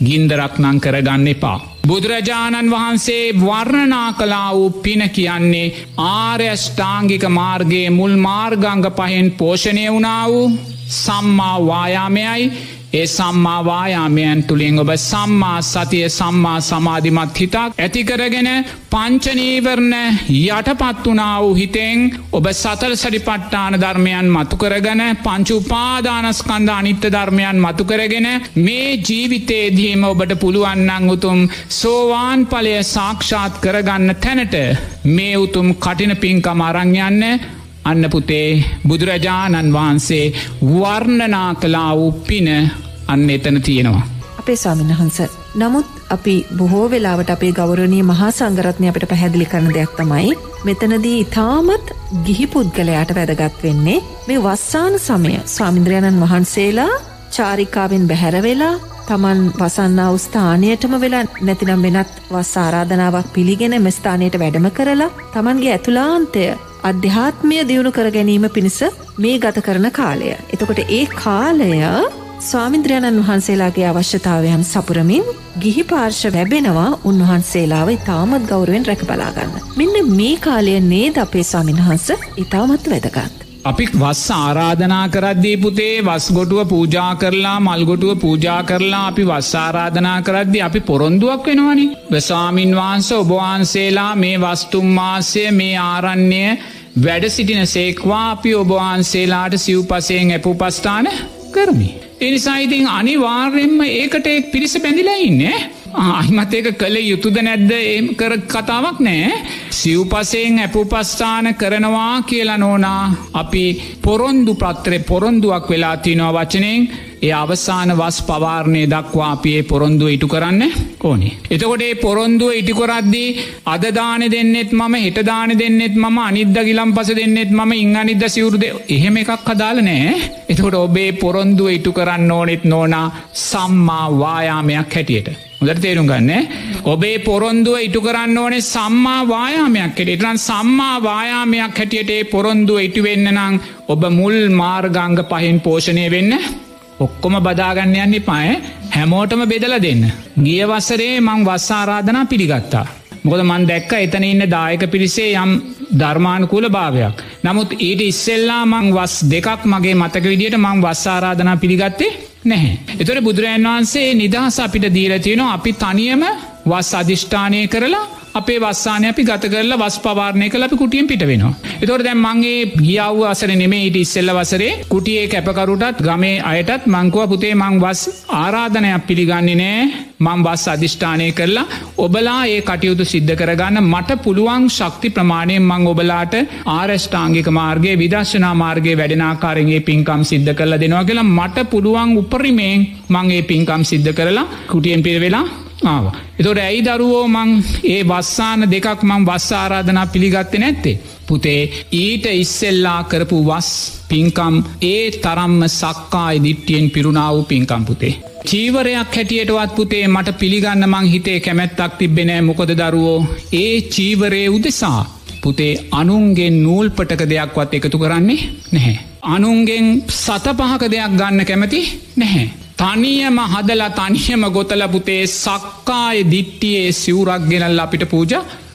ගින්දරක් නං කරගන්න එපා. බුදුරජාණන් වහන්සේ වර්ණනා කලා වූ පින කියන්නේ ආර්යෂ්ඨාංගික මාර්ගයේ මුල් මාර්ගංග පහෙන් පෝෂණය වුණා වූ සම්මා වායාමයයි ඒ සම්මාවායාමයන් තුළින් ඔබ සම්මා සතිය සම්මා සමාධිමත් හිතක් ඇතිකරගෙන පංචනීවරණ යටපත් වනා වූ හිතෙන් ඔබ සතල් සඩිපට්ටාන ධර්මයන් මතුකරගෙන පංචුපාදානස්කන්ධ අනිත්‍ය ධර්මයන් මතුකරගෙන මේ ජීවිතේදීම ඔබට පුළුවන්නං උතුම් සෝවාන් පලය සාක්ෂාත් කරගන්න තැනට මේ උතුම් කටින පින්කම අරංයන්න අන්න පුතේ බුදුරජාණන් වහන්සේ වර්ණනා කලා වූ පින අන්න එතන තියෙනවා. අපේ ස්වාමිනහන්ස නමුත් අපි බොහෝ වෙලාවට අපේ ගෞරවනීය මහා සංඝරත්නය අපිට පැහැදිලි කරන දෙයක් තමයි මෙතනදී ඊටමත් ගිහි පුද්ගලයාට වැදගත් වෙන්නේ මේ වස්සාන සමය ස්වාමින්ද්‍රයන්න් වහන්සේලා චාරිකාවෙන් බැහැර වෙලා තමන් වසන්නා ස්ථානයටම වෙලා නැතිනම් වෙනත් වස් ආරාධනාවක් පිළිගෙන මෙ ස්ථානයට වැඩම කරලා තමන්ගේ ඇතුලාන්තය අධ්‍යාත්මය දියුණු කර ගැනීම පිණිස මේ ගත කරන කාලය. එතකොට ඒ කාලය ස්වාමින්ද්‍රයණන් වහන්සේලාගේ අවශ්‍යතාවයන් සපුරමින් ගිහි පාර්ශ වැැබෙනවා උන්වහන්සේලාව ඉතාමත් ගෞරුවෙන් රැක බලාගන්න. මෙන්න මේ කාලය නේද අපේ ස්වාමින්වහන්ස ඉතාමත් වැදගත්. අපි වස් ආරාධනා කරද්දී පුතේ වස් ගොටුව පූජා කරලා මල්ගොටුව පූජා කරලා අපි වස් ආරාධනා කරද්දි අපි පොරොන්දුවක් වෙනවනි. වසාමින් වහන්ස ඔබවහන්සේලා මේ වස්තුම්මාසය මේ ආරන්නේ වැඩ සිටින සේක්වා අපි ඔබවහන්සේලාට සිව්පසයෙන් ඇපු පස්ථාන කරමි. එනිසා ඉතින් අනිවාර්යෙන්ම ඒකට එක් පිරිස බැඳිලා ඉන්නේ. අහිමත් ඒක කළ යුතුද නැද්ද? ඒ කර කතාවක් නෑ. සිව්පසයෙන් ඇපුපස්ථාන කරනවා කියලා නෝනා. අපි පොරොන්දු පත්‍රය පොරොන්දුවක් වෙලා තිනවා වචනයෙන් ඒ අවසාන වස් පවාරණය දක්වා අපේ පොරොන්දුව ඉටු කරන්න. ඕනේ. එතකොට පොරොන්දුව ඉටිකොරද්දී අදදාන දෙන්නෙත් මම හිටදාන දෙන්නෙත් මම අනිද්ද ගිලම් පස දෙන්නෙත් මම ඉං අනිද්ද සිවරුද එහෙම එකක් අදාල නෑ. එතකොට ඔබේ පොරොන්දුව ඉටු කරන්න ඕනෙත් නෝනා සම්මා වායාමයක් හැටියට. හොදට තේරුම් ගන්න ඔබේ පොරොන්දුව ඉටු කරන්න ඕනේ සම්මා වායාමයක් හැට ඉටරන් සම්මා වායාමයක් හැටියට පොරොන්දුව ඉටුවෙන්න නං ඔබ මුල් මාර්ගංග පහින් පෝෂණය වෙන්න ඔක්කොම බදාගන්න යන්න පාය හැමෝටම බෙදල දෙන්න. ගිය වසරේ මං වස්සාරාධනා පිළිගත්තා. මොකද මන් දැක්ක එතන ඉන්න දායක පිරිසේ යම් ධර්මානකූල භාවයක්. නමුත් ඊට ඉස්සෙල්ලා මං වස් දෙකක් මගේ මතක විදිට මං වස්සාරාධනා පිළිගත්තේ නැහැ. එතොට බුදුරජන් වහන්සේ නිදහස අපිට දීලතියනවා අපි තනියම වස් අධිෂ්ඨානය කරලා අපේ වස්සාන අපි ගත කරල වස් පවාරණය කල අපි කුටියෙන් පිට වෙනවා. එතොට දැම් මගේ ගියාව අසර නෙමේ ඉට ඉස්සෙල්ල වසරේ කුටියේ කැපකරුටත් ගමේ අයටත් මංකුව පුතේ මං වස් ආරාධනයක් පිළිගන්නේ නෑ මං වස් අධිෂ්ඨානය කරලා ඔබලා ඒ කටයුතු සිද්ධ කරගන්න මට පුළුවන් ශක්ති ප්‍රමාණයෙන් මං ඔබලාට ආරෂ්ඨාංගික මාර්ගගේ විදශනා මාර්ගගේ වැඩෙනාකාරගේ පින්කම් සිද්ධ කරල දෙනවා කියලා මට පුළුවන් උපරිමයෙන් මංගේ පින්කම් සිද්ධ කරලා කුටියෙන් පිරවෙලා ආව. එතොට ඇයි දරුවෝ මං ඒ වස්සාන දෙකක් මං වස්සාරාධනා පිළිගත්ත නැත්තේ. පුතේ ඊට ඉස්සෙල්ලා කරපු වස් පින්කම් ඒ තරම්ම සක්කායි දිට්ටියෙන් පිරුණාව පින්කම් පුතේ. චීවරයක් හැටියටවත් පුතේ මට පිළිගන්න මං හිතේ කැමැත්තක් තිබෙනෑ මොකොද දරුවෝ ඒ චීවරය උදෙසා. පුතේ අනුන්ගෙන් නූල්පටක දෙයක්වත් එකතු කරන්නේ නැහැ. අනුන්ගෙන් සත පහක දෙයක් ගන්න කැමති නැහැ. තනියම හදලා තනියම ගොතල පුතේ සක්කාය දිට්ටියේ සිවරක් ගෙනල් අපිට පූජ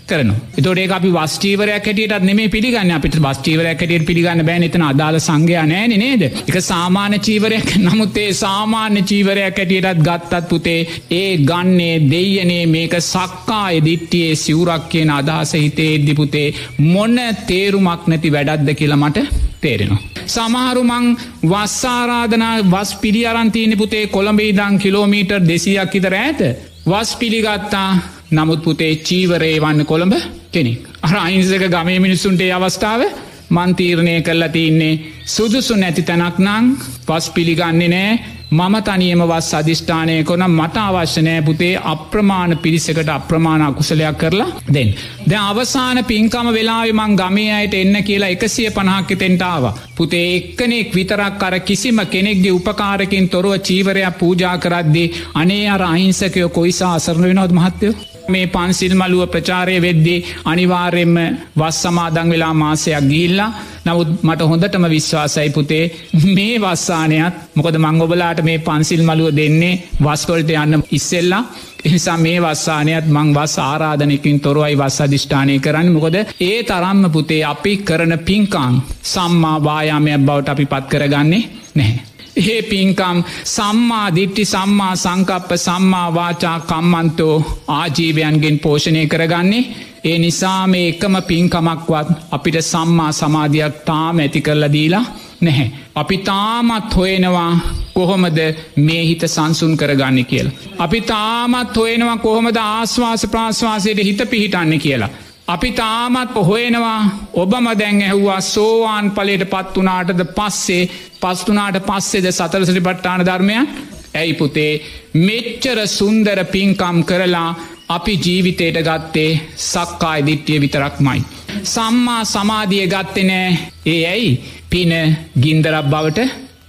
කරන තොට අපි වස්ටීවරයක් හැටියට නෙම පිළිගන්න. අපිට වස්ටීවරයක් හැටියට පිළිගන්න බෑ එතන අදාල සංඝයා නෑන නේද? එක සාමාන්‍ය චීවරයක්. නමුත්තේ සාමාන්‍ය චීවරයක් හැටියටත් ගත්තත් පුතේ ඒ ගන්නේ දෙයනේ මේක සක්කාය දිට්ටියේ සිවරක් කියන අදහස හිතේ එද්දිපුතේ මොන්න තේරුමක් නැති වැඩක්ද කියලා මට තේරෙනවා. සමහරුමං වස්සාරාධනා වස් පිළි අරන්තියන පුතේ කොළඹේදං කිලෝමීටර් දෙසියක් හිතර ඇත වස් පිළිගත්තා නමුත් පුතේ චීවරේ වන්න කොළඹ කෙනෙක්. අර අයින්සක ගමේ මිනිස්සුන්ටේ අවස්ථාව මන්තීරණය කරලා තියන්නේ සුදුසු නැති තැනක් නං පස් පිළිගන්නේ නෑ මම තනියම වස් අධිෂ්ඨානය කොන මට අවශ්‍යනෑ පුතේ අප්‍රමාණ පිරිසකට අප්‍රමාණ අකුසලයක් කරලා දෙන්. ද අවසාන පින්කම වෙලාවෙ මං ගමේ අයට එන්න කියලා එකසිය පණහක්ක තෙන්ටාව. පුතේ එක්කනෙක් විතරක් අර කිසිම කෙනෙක්ගේ උපකාරකින් තොරුව චීවරයක් පූජා කරද්දි අනේ අර අහිංසකයෝ කොයිසා අසරණ වෙනොත් මහත්තයෝ. මේ පන්සිල් මලුව ප්‍රචාරය වෙද්දී අනිවාර්යෙන්ම වස් සමාදං වෙලා මාසයක් ගිහිල්ලා. නමුත් මට හොඳටම විශ්වාසයි පුතේ මේ වස්සානයක් මොකද මංගොබලාට මේ පන්සිල් මලුව දෙන්නේ වස්කොල්ට යන්න ඉස්සෙල්ලා. එනිසා මේ වස්සානයත් මං වස් ආරාධනකින් තොරවයි වස් අධිෂ්ඨානය කරන්න. මොකොද ඒ තරම්ම පුතේ අපි කරන පින්කාං සම්මා වායාමයක් බවට අපි පත් කරගන්නේ නැහැ. ඒ පින්කම් සම්මා දිට්ටි සම්මා සංකප්ප සම්මා වාචා කම්මන්තෝ ආජීවයන්ගෙන් පෝෂණය කරගන්නේ ඒ නිසා මේ එකම පින්කමක්වත් අපිට සම්මා සමාධයක් තාම ඇති කරලා දීලා නැහැ. අපි තාමත් හොයනවා කොහොමද මේ හිත සංසුන් කරගන්න කියලා. අපි තාමත් හොයනවා කොහොමද ආශ්වාස ප්‍රාශ්වාසයට හිත පිහිටන්න කියලා. අපි තාමත් පොහොයෙනවා. ඔබම දැන් ඇහුවා සෝවාන් පලට පත් වනාටද පස්සේ පස්තුනාට පස්සේද සතරසරි පට්ටාන ධර්මයන්? ඇයි පුතේ? මෙච්චර සුන්දර පින්කම් කරලා අපි ජීවිතයට ගත්තේ සක්කාය දිට්ටිය විතරක් මයි. සම්මා සමාධිය ගත්තෙනෑ ඒ ඇයි? පින ගින්දරක් බවට?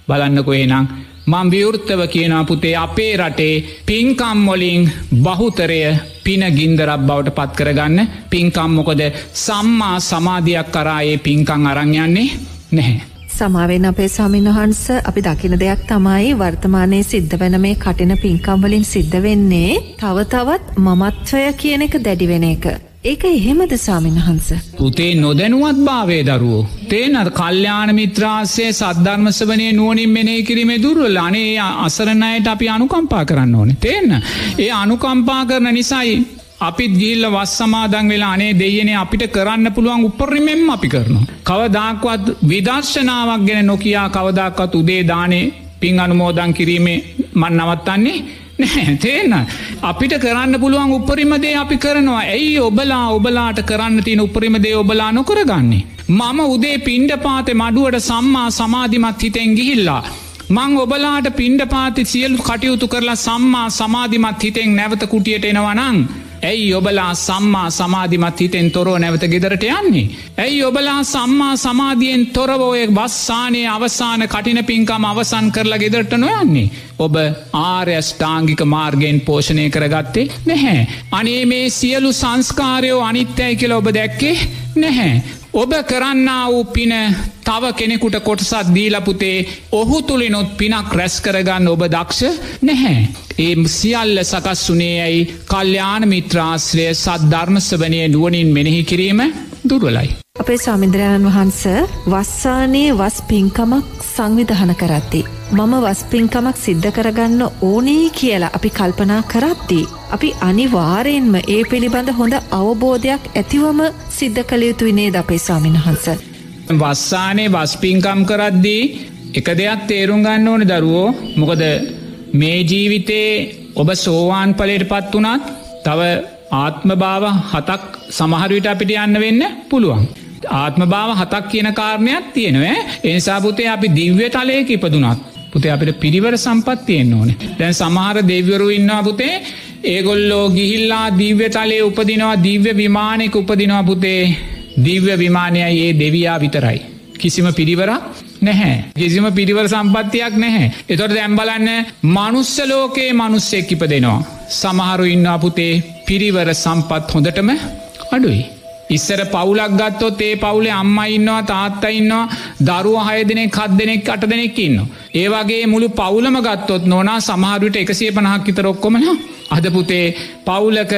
බලන්නකො එනම් මං විවෘත්තව කියනා පුතේ අපේ රටේ පින්කම්මොලින් බහුතරය පින ගින්දරක් බවට පත් කරගන්න පින්කම්මොකොද සම්මා සමාධයක් කරායේ පින්කං අරංයන්නේ නැහැ. සමාවෙන් අපේ ස්වාමින් වහන්ස අපි දකින දෙයක් තමයි වර්තමානයේ සිද්ධ වන මේ කටින පින්කම්වලින් සිද්ධ වෙන්නේ තව තවත් මමත්වය කියන එක දැඩිවෙන එක. ඒක එහෙමද ස්වාමින් වහන්ස. පුතේ නොදැනුවත් භාවේ දරුවෝ. තේනත් කල්්‍යාන මිත්‍රාසේ සද්ධර්මස වනේ නුවනින් මෙනේ කිරීමේ දුර්වල අනේ අසරණයට අපි අනුකම්පා කරන්න ඕන. තිේන්න. ඒ අනුකම්පා කරන නිසයි අපිත් ගිල්ල වස් සමාදන් වෙලා අනේ දෙයනේ අපිට කරන්න පුළුවන් උපරිමෙන්ම අපි කරනවා. කවදක්වත් විදර්ශනාවක් ගැන නොකයා කවදක්වත් උදේ දානේ පින් අනුමෝදන් කිරීමේ මන් නවත්තන්නේ නැහැ තේන්න අපිට කරන්න පුළුවන් උපරිමදේ අපි කරනවා ඇයි ඔබලා ඔබලාට කරන්න තියෙන උපරිමදේ ඔබලා නොකරගන්නේ. මම උදේ පින්ඩ පාතෙ මඩුවට සම්මා සමාධිමත් හිතෙන් ගිහිල්ලා. මං ඔබලාට පින්ඩ පාති සියලු කටයුතු කරලා සම්මා සමාධිමත් හිතෙන් නැවත කුටියට එනවනං. ඇයි ඔබලා සම්මා සමාධිමත් හිතෙන් තොරෝ නැවත ගෙදරට යන්නේ. ඇයි ඔබලා සම්මා සමාධියෙන් තොරවෝය බස්සානය අවසාන කටින පින්කම අවසන් කරලා ගෙදරට නොයන්නේ. ඔබ ආර්යෂ්ඨාංගික මාර්ගෙන් පෝෂණය කරගත්තේ නැහැ. අනේ මේ සියලු සංස්කාරයෝ අනිත්‍යයි කියල ඔබ දැක්කේ නැහැ. ඔබ කරන්න වූ පින තව කෙනෙකුට කොටසත් දීලපුතේ ඔහු තුළිනොත් පිනක් රැස් කරගන්න ඔබ දක්ෂ නැහැ. ඒ සියල්ල සකස් වනේ ඇයි කල්්‍යාන මිත්‍රාශ්‍රය සද්ධර්මස්වනය නුවනින් මෙනෙහි කිරීම දුර්වලයි. අපේ ස්වාමින්ද්‍රයණන් වහන්ස වස්සානයේ වස් පින්කමක් සංවිධහන කරත්ති. මම වස් පින්කමක් සිද්ධ කරගන්න ඕනේ කියලා අපි කල්පනා කරත්ති. අපි අනිවාරයෙන්ම ඒ පිළිබඳ හොඳ අවබෝධයක් ඇතිවම සිද්ධ කළ යුතු විනේ ද අපේ ස්වාමින් වහන්ස. වස්සානයේ වස්පින්කම් කරද්දී එක දෙයක් තේරුම් ගන්න ඕන දරුවෝ මොකද මේ ජීවිතේ ඔබ සෝවාන් පලට පත් වනත් තව ආත්ම භාව හතක් සමහරවිට අපිට යන්න වෙන්න පුළුවන්. ආත්ම භාව හතක් කියන කාරණයක් තියෙනව එනිසාපුතේ අපි දිව්‍ය තලයක ඉපදුනත් පුතේ අපිට පිරිවර සම්පත්තියෙන් ඕන දැන් සමහර දෙවරු ඉන්නවා පුතේ ඒගොල්ලෝ ගිහිල්ලා දිව්‍ය තලේ උපදිනවා දිව්‍ය විමානයක උපදිනවා පුතේ දිව්‍ය විමානයයි ඒ දෙවයා විතරයි. කිසිම පිරිවරක් නැහැ. කිසිම පිරිවර සම්පත්තියක් නැහැ. එතොට දැම්බලන්න මනුස්සලෝකයේ මනුස්සෙක් ඉප දෙනවා. සමහරු ඉන්නවා පුතේ පිරිවර සම්පත් හොඳටම අඩුයි. ඉස්සර පවුලක් ගත්තොත් ඒ පවුලේ අම්ම ඉන්නවා තාත්ත ඉන්නවා දරුව හය දෙනෙක් කත් දෙනෙක් අට දෙනෙක් ඉන්න. ඒවගේ මුළු පවුලම ගත්තොත් නොනා සමහරුවට එකසේ පනහක් විතර ඔක්කොමන අද පුතේ පවුලක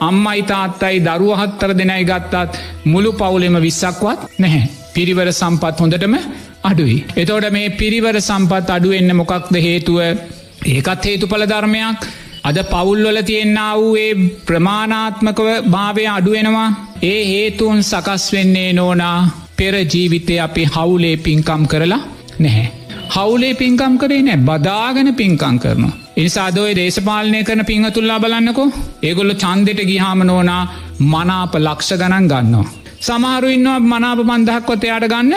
අම්මයි තාත්තයි දරුවහත්තර දෙනයි ගත්තත් මුළු පවුලෙම විස්සක්වත් නැහැ. පිරිවර සම්පත් හොඳටම අඩුයි. එතෝට මේ පිරිවර සම්පත් අඩුවෙන්න මොකක්ද හේතුව ඒකත් හේතුඵල ධර්මයක් අද පවුල්වල තියෙන්න්න වූ ඒ ප්‍රමාණාත්මකව භාවය අඩුවෙනවා ඒ හේතුවන් සකස් වෙන්නේ නෝනා පෙර ජීවිතය අපි හවුලේ පින්කම් කරලා නැහැ. හවුලේ පින්කම් කරේ නෑ බදාගන පින්කං කරනවා. එනිසාදෝය දේශපාලනය කරන පිංහතුල්ලා බලන්නකෝ ඒගොල්ල චන්දෙට ගිහාම නෝනා මනාප ලක්ෂ ගණන් ගන්නවා. සමහරු ඉන්නවා මනාප මන්දහක්කොත එයාට ගන්න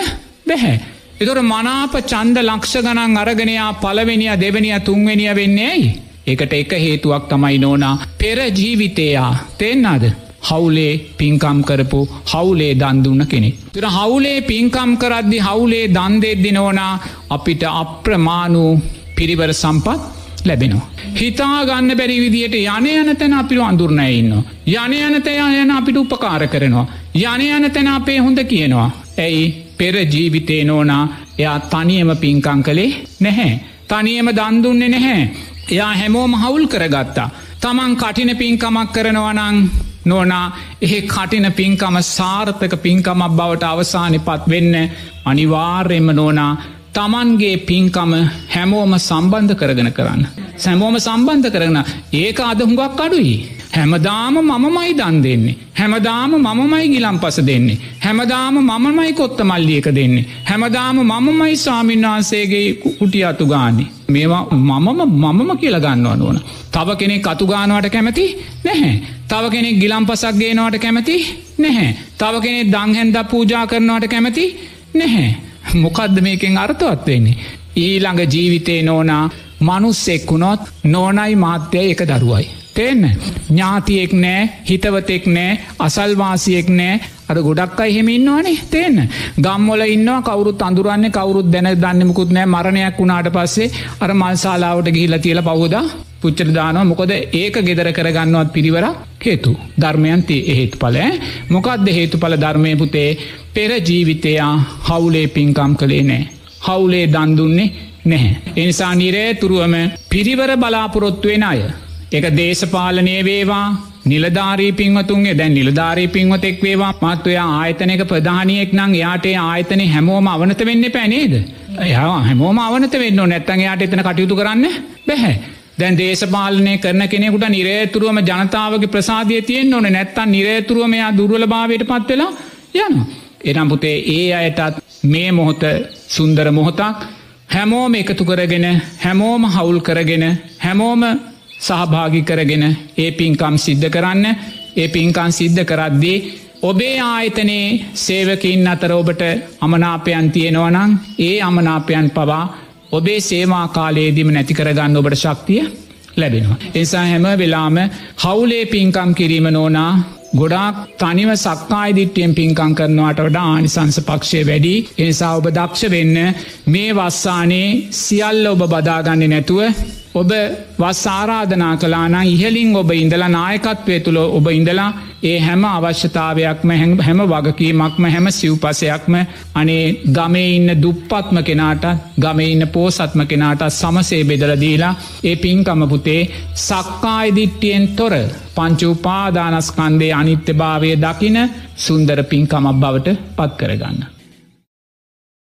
බැහැ. එතොට මනාප චන්ද ලක්ෂ ගණන් අරගෙනයා පලවෙනිය දෙවනිය තුන්වෙනිය වෙන්නේ ඇයි. එකට එක හේතුවක් තමයි නෝනා පෙර ජීවිතයා තෙන්නාද. හවුලේ පින්කම් කරපු හවුලේ දන්දුන්න කෙනෙ. තුර හවුලේ පින්කම් කරද්දි හවුලේ දන්දෙද්දි නෝනා අපිට අප්‍රමාණූ පිරිවර සම්පත් ලැබෙනවා. හිතා ගන්න බැරි විදියට යන යන තැන අපිරු අඳුරණය ඉන්න. යන යන තය යන අපිට උපකාර කරනවා. යන යන තැන අපේ හොඳ කියනවා. ඇයි පෙර ජීවිතේ නෝනා එයා තනියම පින්කං කළේ නැහැ. තනියම දන්දුන්නේ නැහැ. එයා හැමෝම හවුල් කරගත්තා. තමන් කටින පින්කමක් කරනවනං නොනා එහෙ කටින පින්කම සාර්ථක පින්කමක් බවට අවසානි පත් වෙන්න අනිවාර්යෙන්ම නෝනා තමන්ගේ පින්කම හැමෝම සම්බන්ධ කරගෙන කරන්න. සැමෝම සම්බන්ධ කරන ඒක අදහුඟක් අඩුයි. හැමදාම මමමයි දන් දෙන්නේ. හැමදාම මමමයි ගිලම් පස දෙන්නේ. හැමදාම මමමයි කොත්ත මල්ලියක දෙන්නේ. හැමදාම මමමයි ස්වාමීන් වහන්සේගේ කුටිය අතු ගාන්නේ. මේවා මමම මමම කියල ගන්නවා නොවන. තව කෙනෙක් අතුගානවට කැමති නැහැ. තව කෙනෙක් ගිලම් පසක් ගේනවට කැමති නැහැ. තව කෙනෙ දංහැන්ද පූජා කරනවට කැමති නැහැ. මොකක්ද මේකෙන් අර්ථවත් වෙන්නේ. ඊළඟ ජීවිතේ නෝනා මනුස්සෙක් වුණොත් නෝනයි මාත්‍යය එක දරුවයි. තේන්න? ඥාතියෙක් නෑ හිතවතෙක් නෑ අසල්වාසියෙක් නෑ. අර ගොඩක් අයි හෙම ඉන්නවානේ. තේන්න? ගම්මොල ඉන්නවා කවරුත් අඳුරන්න කවරුත් දැන දන්නමකුත් නෑ. මරණයක් වුණාට පස්සේ අර මල්සාලාවට ගිහිල තියල පවුද පුච්චර දානවා මොකොද ඒක ගෙදර කරගන්නවත් පිරිවර හේතු ධර්මයන්ති එහෙත් පල මොකක්ද හේතු පල ධර්මය පුතේ පෙර ජීවිතයා හවුලේ පින්කම් කළේ නෑ හවුලේ දන්දුන්නේ නැහැ. එනිසා නිරේ තුරුවම පිරිවර බලාපොරොත්තුවෙන අය. එක දේශපාලනය වේවා නිලධාරී පින්වතුන්ගේ දැන් නිලධාරී පින්වතෙක් වේවා මත්වයා ආයතනක ප්‍රධානයෙක් නං යාටේ ආයතනය හැමෝම අවනත වෙන්න පැනේද. එයා හැමෝම අවනත වෙන්න නැත්තන් යාට එතන කටයුතු කරන්න බැහැ. දැන් දේශපාලනය කරන කෙනෙකුට නිරේතුරුවම ජනතාවගේ ප්‍රසාධය තියෙන් ඕන නැත්තන් නිරේතුරුවමයා දුර්වල භාවයට පත්වෙලා යන. එනම් පුතේ ඒ අයටත් මේ මොහොත සුන්දර මොහොතක් හැමෝම එකතු කරගෙන හැමෝම හවුල් කරගෙන හැමෝම සහභාගි කරගෙන ඒ පින්කම් සිද්ධ කරන්න ඒ පින්කම් සිද්ධ කරද්දී ඔබේ ආයතනයේ සේවකින් අතර ඔබට අමනාපයන් තියෙනවනං ඒ අමනාපයන් පවා ඔබේ සේවා කාලයේදීම නැති කරගන්න ඔබට ශක්තිය ලැබෙනවා. එසා හැම වෙලාම හවුලේ පින්කම් කිරීම නෝනා ගොඩාක් තනිව සක්කායි දිට්ටියෙන් පින්කං කරනවාට වඩා ආනිසංස පක්ෂය වැඩි එනිසා ඔබ දක්ෂ වෙන්න මේ වස්සානේ සියල්ල ඔබ බදාගන්න නැතුව ඔබ වස් ආරාධනා කලානං ඉහලින් ඔබ ඉඳලා නායකත්වය තුළ ඔබ ඉඳලා ඒ හැම අවශ්‍යතාවයක්ම හැම වගකීමක්ම හැම සිව්පසයක්ම අනේ ගමේ ඉන්න දුප්පත්ම කෙනාට ගමේ ඉන්න පෝසත්ම කෙනාට සමසේ බෙදලදීලා ඒ පින්කම පුතේ සක්කායිදිට්ටියෙන් තොර පංචුපාදානස්කන්දේ අනිත්‍ය භාවය දකින සුන්දර පින්කමක් බවට පත් කරගන්න.